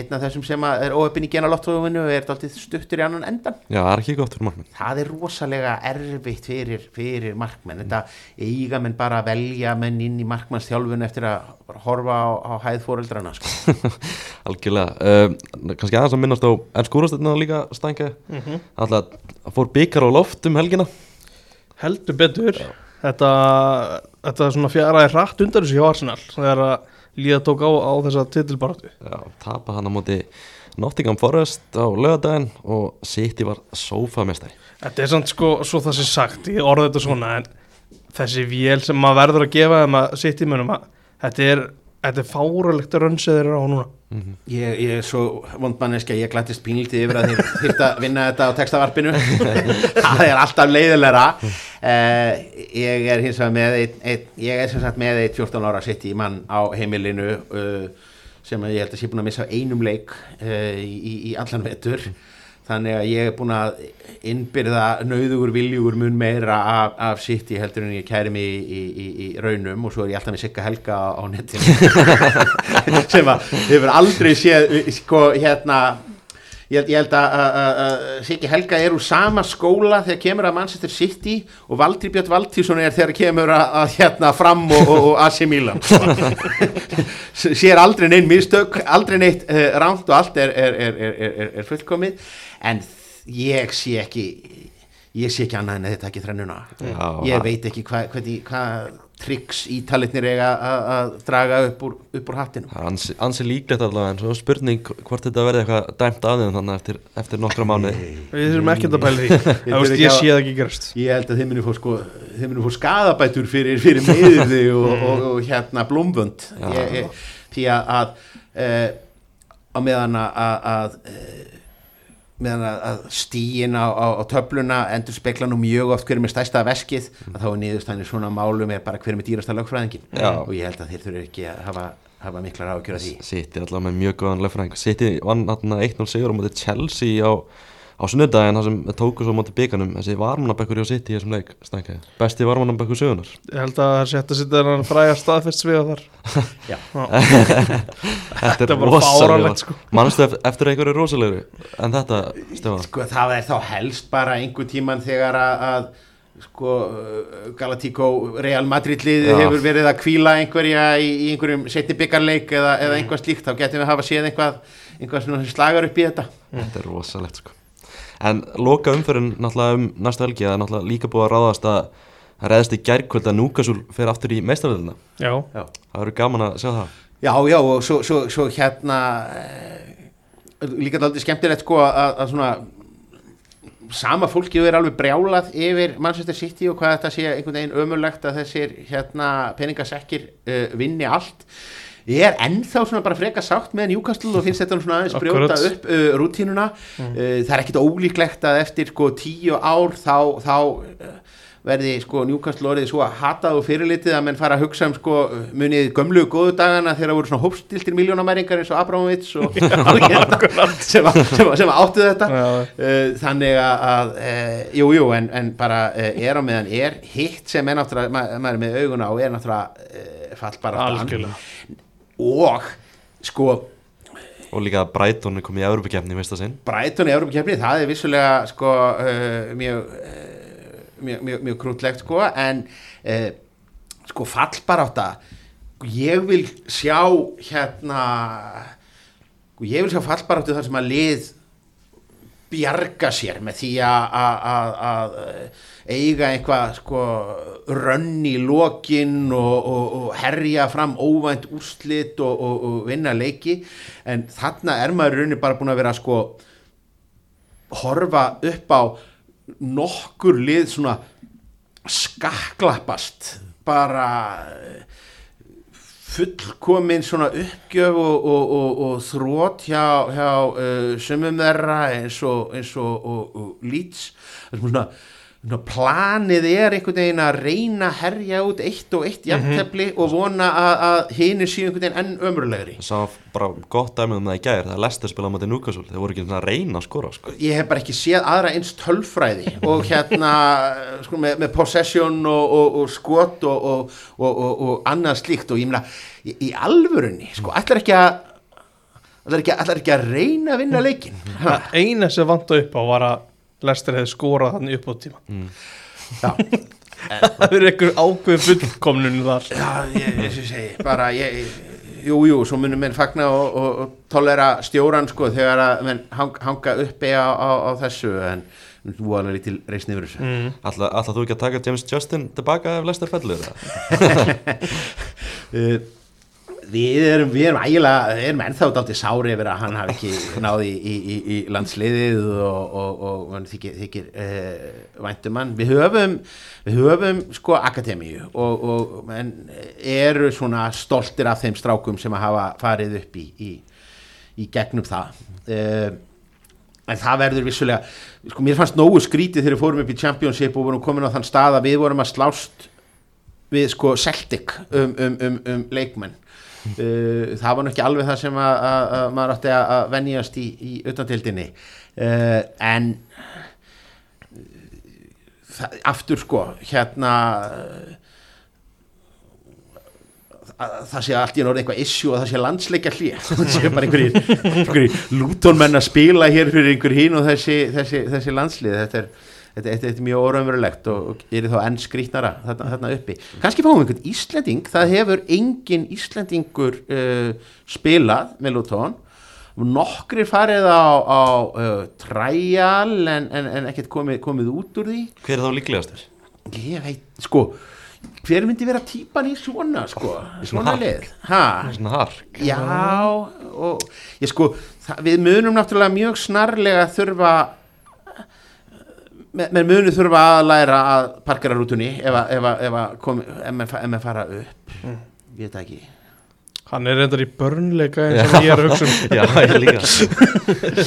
einn af þessum sem er óöppin í genalottófinu og er dálítið stuttur í annan endan Já, það er ekki gott fyrir markmenn. Það er rosalega erfitt fyrir, fyrir markmenn. Þetta eiga menn bara að velja menn inn í markmannsþjálfun eftir að bara horfa á, á hæð fóreldrana sko. Algjörlega. Um, Kannski aðeins að minnast á ennsku úrslitina líka stænka Mhm. Alltaf fór byggar á loft um helgina. Heldur betur. Þetta, þetta svona fjaraði hratt undan þessu hjá Arsenal. Þegar að líða tók á, á þessa titilbaratu Já, tapa hann á móti Nottingham Forest á lögadaginn og City var sófamestari Þetta er samt sko, svo það sé sagt, ég orði þetta svona en þessi vél sem maður verður að gefa að sitt í munum að þetta er, þetta er fáralegt að rönnsið þeirra á núna. Ég, ég er svo vondmanneski að ég glættist pínlítið yfir að þeir þyrft að vinna þetta á textavarpinu. Það er alltaf leiðilegra uh, ég er hins vegar með ein, ein, ég er sem sagt með eitt 14 ára sitt í mann á heimilinu uh, sem ég held að sé búin að missa einum leik uh, í, í allan vetur þannig að ég er búin að innbyrða nauðugur viljugur mun meira af, af sitt í heldur en ég kæri mig í, í, í, í raunum og svo er ég alltaf með Sigga Helga á netinu. Sem að hefur aldrei séð sko hérna ég ég held að, að, að, að Siggi Helga er úr sama skóla þegar kemur að Manchester City og Valdri Björn Valdtísson er þegar kemur að, hérna fram og, og, og AC Milan sér aldrei neinn mistök aldrei neitt uh, rámt og allt er, er, er, er fullkomið en ég sé ekki ég sé ekki annað en að þetta ekki þrennuna. Já, ég veit ekki hvað hva, triks ítalitnir eiga að- að draga upp úr, upp úr er ansi, ansi líklegt allavega en svo spurning hvort þetta verði eitthvað dæmt af þeim þannig eftir, eftir nokkra mánuði. Við þurfum ekki að pæla því. Ég að- sé það ekki gerast Ég held að þeim munu fá sko fá skadabætur fyrir, fyrir meðiði og, og, og, hérna blómbönd ég, ég, því að, að e, á meðan að, að, að e, meðan að, stíin á, á, á töfluna endur spekla nú mjög oft hver er með stærsta veskið að þá er niðurstæðin svona málum er bara hver er dýrasta lögfræðingin Já. og ég held að þeir þurfi ekki að hafa, hafa miklar ágjör að því. City allavega með mjög góðan löffræðing City vann þarna 1-0 sigur á móti Chelsea á, á sunnudaginn þar sem tóku svo á móti bygganum þessi varmannabekkur hjá City í þessum leik stækjaði. besti varmannabekkur sögunar Ég held að það sé hægt að setja þennan fræga staðfest svega þar Já. Þetta Þetta er er bara fáránlegt, rosalega sko. Manstu eftir, einhverju rosalegri en þetta Stefán sko það er þá helst bara einhver tíman þegar að, að sko Galatico Real Madrid liðið Já. hefur verið að kvíla einhverja í, í einhverjum setni byggarleik eða, eða einhvað slíkt, þá getum við hafa séð einhvað, einhvað svona sem slagar upp í þetta Þetta er rosalegt sko En loka umfyrin náttúrulega um næstu helgi er náttúrulega líka búið að ráðast að það reðist í gærkvöld að Núkasúl fer aftur í Já, Það verður gaman að sjá það. Já, já og svo, svo, svo hérna eh, líka þetta aldrei skemmtilegt sko að, að svona sama fólki er alveg brjálað yfir Manchester City og hvað þetta sé einhvern veginn ömurlegt að þessir hérna peningasekkir uh, vinni allt ég er ennþá svona bara freka sátt með Newcastle og finnst þetta svona aðeins brjóta upp uh, rútínuna. Uh, það er ekkit ólíklegt að eftir sko tíu ár þá, þá uh, verði sko Newcastle orðið svo að hatað og fyrirlitið að menn fara að hugsa um sko munið gömlu góðu dagana þegar það voru svona hópstiltir miljónamæringar eins og Abramovits og, og hérna, sem, sem, sem áttu þetta. Já. uh, þannig að, að uh, jú, en, en bara uh, er á meðan er hitt sem er náttúrulega, ma maður er með auguna á er náttúrulega fall bara algjörlega og sko Og líka að Brighton er komið í sinn. Brighton í Európa-kefni, það er vissulega sko uh, mjög, uh, mjög, mjög, mjög krútlegt sko en uh, sko fallbarátta ég vil sjá hérna ég vil sjá fallbaráttu þar sem að lið bjarga sér með því að eiga eitthvað sko rönn í lokin og, og, og herja fram óvænt úrslit og, og, vinna leiki. En þarna er maður í rauninni bara búin að vera sko horfa upp á nokkur lið svona skaklappast. Bara eh, fullkomin svona uppgjöf og, og, og, og þrótt hjá, hjá uh, sumum þeirra eins og, eins og, lýts svona, svona planið er einhvern veginn að reyna að herja út eitt og eitt jafntefli og vona að, að hini séu einhvern veginn enn ömurlegri. Það sá bara gott dæmið um það í gær Það er Lester spilað á móti Núkasúl Þeir voru ekki svona að reyna að skora sko. ég hef bara ekki séð aðra eins tölfræði og hérna sko, með, með possession og, og, og skot og, og, og, og, og annað slíkt. Og ég meina í, í alvörunni sko, ætlar ekki að ætlar ekki, ætlar ekki að reyna að vinna leikin ha, Eina sem vantu upp á var að Lester hefði skorað þannig upp á tíma. Já, Það er einhver ákveð fullkomnun þar. Já ég, ég, segi bara ég, jú, jú, svo munum menn fagna og, og, og tolera stjóran sko þegar að menn hang, hanga uppi á, á, á þessu en þú alveg lítil reisni yfir þessu. Mm. Ætla þú ekki að taka James Justin tilbaka ef Lester fellur það? Við erum, við erum ægilega, við erum ennþá dálítið sári yfir að hann hafi ekki náði í, í, í, landsliðið og, og, og mann þykir, þykir uh, væntum hann. Við höfum, við höfum sko akademíu og, og eru svona stoltir af þeim strákum sem að hafa farið upp í, í, gegnum það. Uh, en það verður vissulega, sko mér fannst nógu skrítið þegar við fórum upp í Championship og vorum komin á þann stað að við vorum að slást við sko Celtic um, um, um, um leikmenn það var nú ekki alveg það sem að, að, að maður átti að, venjast í, í utantildinni uh, en það, aftur sko hérna að það sé allt í orðið eitthvað issue og það sé landsleikja hlýja það sé bara einhverjir, einhverjir lútonmenn að spila hér fyrir einhver hín og þessi, þessi, þessi landslið. Þetta er, þetta, þetta, þetta er mjög óraumverulegt og, og er þá enn skrýtnara þarna, þarna uppi. Kannski fáum við einhvern Íslending. Það hefur engin Íslendingur uh, spilað með lúton nokkrir farið á, á uh, trial en, en, en ekkert komið, komið út úr því. Hver er þá líklegastur? ég veit, sko hver myndi vera típan í svona sko, svona ha? Svona hark? Já og ég sko, það, við munum náttúrulega mjög snarlega þurfa menn munu þurfa að læra að parkera rútunni ef maður fara upp. Mm. ég veit ekki. Hann er reyndar í börnleika eins og ég er hugsun um. já, ég líka.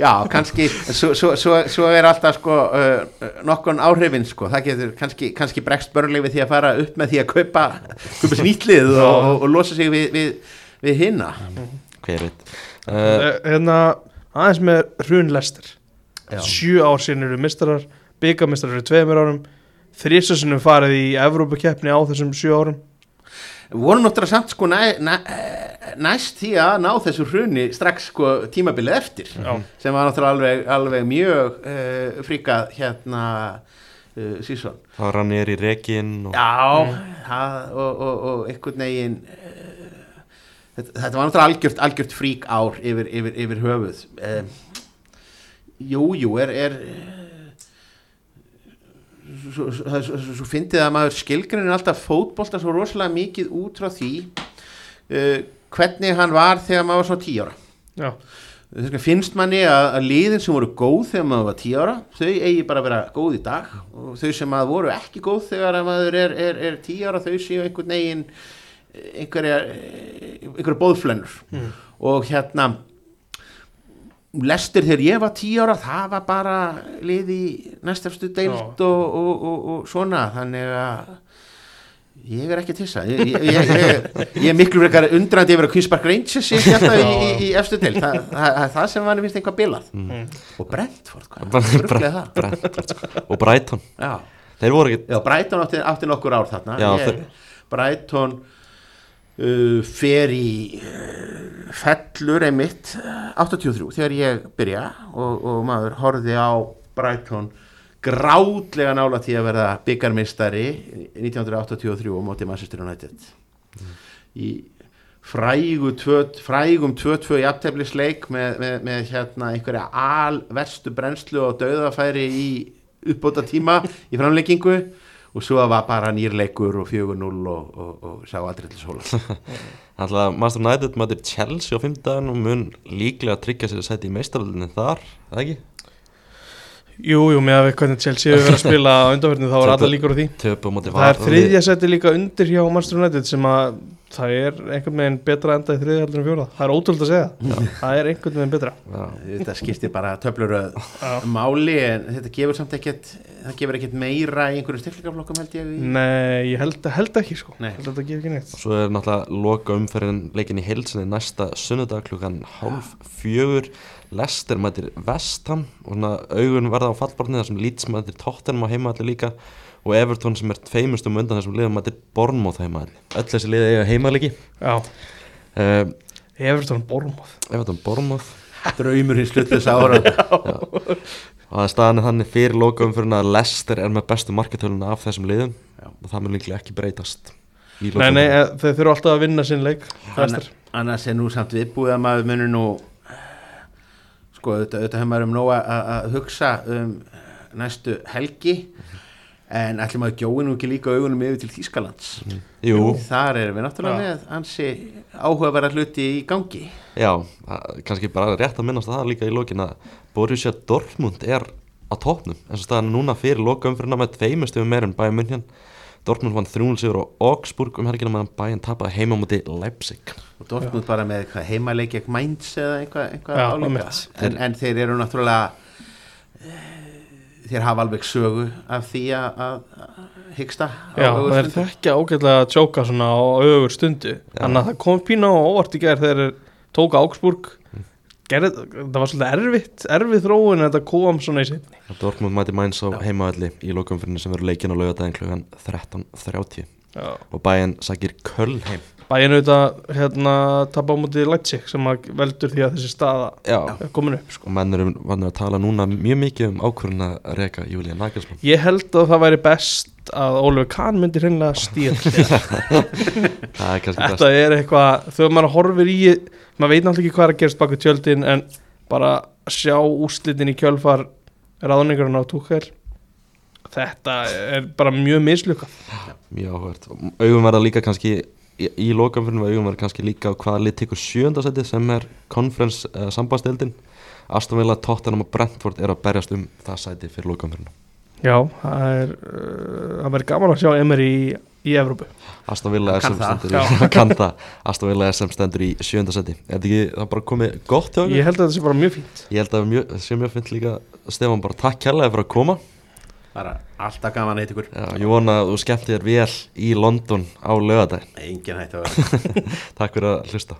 Já, kannski svo, svo, svo er alltaf sko, uh, nokkon áhrifin sko. það getur kannski, kannski bregst börnleik við því að fara upp með því að kaupa, kaupa snýtlið og, og, og losa sig við, við, við hinna hver mm. veit. Uh, hérna, aðeins með hrunlestir 7 ár sín eru mistrar byggamistrar eru 2 mér árum þrýsessunum farið í Evrópakeppni á þessum 7 árum. Voru náttúrulega samt sko næ, næ, næst því að ná þessu hrunni strax sko tímabilið eftir Já. sem var náttúrulega alveg, alveg mjög eh, uh, fríkað hérna eh, uh, síðan það rann er í rekin og... Já, mm. það, og, og, og einhvern veginn uh, þetta, þetta var náttúrulega algjört, algjört frík ár yfir, yfir, yfir höfuð um jú, jú, er, er svo, svo, svo, svo, fyndið að maður skilgrinir alltaf fótbolta svo rosalega mikið út frá því uh, hvernig hann var þegar maður var svo tíu ára. Já, finnst manni að, að liðin sem voru góð þegar maður var tíu ára þau eigi bara að vera góð í dag og þau sem að voru ekki góð þegar að maður er, er, er tíu ára þau séu einhvern veginn einhverja einhverja bóðflennur Mm. og hérna lestir þegar ég var tíu ára það var bara lið í næstafstu deild Já. og, og, og, og svona þannig að ég er ekki að tissa. Ég, ég, ég, ég, er miklu frekar undrandi yfir að Queenspark Rangers sé alltaf í, í, í efstu deild. Það, það, það er það sem manni finnst eitthvað bilað. Mm. og Brentford sko. Og Brighton. Já. Þeir voru ekki já, Brighton átti, átti nokkur ár þarna. Já, ég, Brighton uh, fer í uh, fellur einmitt uh, 83 þegar ég byrja og, og maður horfði á Brighton grátlega nála til að verða byggarmistari 1983 á móti Manchester United. Í frægu tvö, frægum 2-2 jafnteflisleik með, með, með hérna einhverja alverstu brennslu og döðafæri í uppbóta tíma í framleikingu og svo var bara nýrleikur og 4-0 og, og, og sá aldrei til sóla Alltaf Master United mætir Chelsea á fimmdagen og mun líklega tryggja sér að setja í meistaröldinni þar, það ekki? Jú, jú, með að við hvernig Chelsea hefur verið að spila á undanverðinu þá er alla líkur á því. Það er þriðja seti líka undir hjá Manchester United sem að það er einhvern veginn betra enda í þriðja heldur en fjóra Það er ótrúld að segja, það er einhvern veginn betra. Já, þetta skiptir bara töfluröð Já. máli en þetta gefur samt ekkert það gefur ekkert meira í einhverju styrkleikaflokkum held ég í... Nei, ég held, held ekki sko. Nei. Held að þetta gefur ekki neitt. Og svo er náttúrulega loka umferðin leikin í heilsinni næsta sunnudag klukkan hálf fjögur Lester mætir Vestham og svona augun verða á fallborðinu þar sem Leeds mætir Tottenham á heimaðalli líka og Everton sem er tveimust um undan þessum liðum mætir Bournemouth heimaðalli öll þessi liði eiga heimaðalli Já, uh, Everton Bormoth Everton Bournemouth. Draumur hins sluttlösa ára. Og það er staðan þannig fyrir loka umferðin að Lester er með bestu marketöluna af þessum liðum Já. og það mun líklega ekki breytast í Nei, nei, eh, þeir þurfa alltaf að vinna sinn leik Leicester. annars er nú samt viðbúið að maður munur nú sko auðvitað, auðvitað hefur maður um nóg að, að hugsa um næstu helgi en ætlum að gjói nú ekki líka augunum yfir til Þýskalands? Jú, þar erum við náttúrulega Já. með ansi áhugaverða hluti í gangi. Já, kannski bara rétt að minnast það líka í lokin að Borussia Dortmund er á topnum eins og staðan núna fyrir loka umfyrirna með tveimustum meir en bæja munjan Dortmund vann 300 sigur á Augsburg um helgina meðan bæjan tapaði heima á móti Leipzig. Og Dortmund bara með eitthvað heimaleik ekki Mainz eða eitthvað, eitthvað Já, álíka einmitt. en, en þeir eru náttúrulega eh, þeir hafa alveg sögu af því að að hyggsta Já, það er þekkja ágætlega að tjóka svona á ögur stundu. Þannig að það kom pína á óvart í gerð þegar þeir tóka Augsburg Gerð, það var svolítið erfitt, erfið þróun en þetta kom svona í setni Dortmund mæti Mainz á heimavalli í loka umfyrirna sem verður leikin á laugadaginn klugan 13.30 Já, og bæjan sækir Köln heim. Bæinn auðvitað hérna tapa á mútið Leipzig sem veldur því að þessi staða Já, er komin upp sko. og menn eru vannir að tala núna mjög mikið um ákvörðun að reka Júlía Nagelsmann. Ég held að það væri best að Ólfur Kahn myndi hreinlega best Þetta er eitthvað, þegar maður horfir í maður veit náttúrulega ekki hvað er að gerast baku tjöldin en bara sjá úslitin í kjölfar ráðningarinn á Túkel þetta er bara mjög mislukað Mjög áhvert Augum verða líka kannski í, í lokamfyrirnum augum verða kannski líka hvaða lið tekur sjöndasæti sem er conference uh, sambandstildin Aston Villa, Tottenham og Brentford er að berjast um það sæti fyrir lokamfyrirnum Já, það er uh, það verður gaman að sjá Emery í, í Evrópu. Aston Villa er það. stendur í það. Villa er sem stendur í sjöndasæti Er þetta ekki það er bara komið gott hjá okkur? Ég held að þetta sé bara mjög fínt. Ég held að mjög, sé mjög fint líka. Stefán bara takk kærlega fyrir að koma. Bara alltaf gaman að heit ykkur. Já, Ég vona að þú skemmti þér vel í London á lögadaginn engin hætti að vera Takk fyrir að hlusta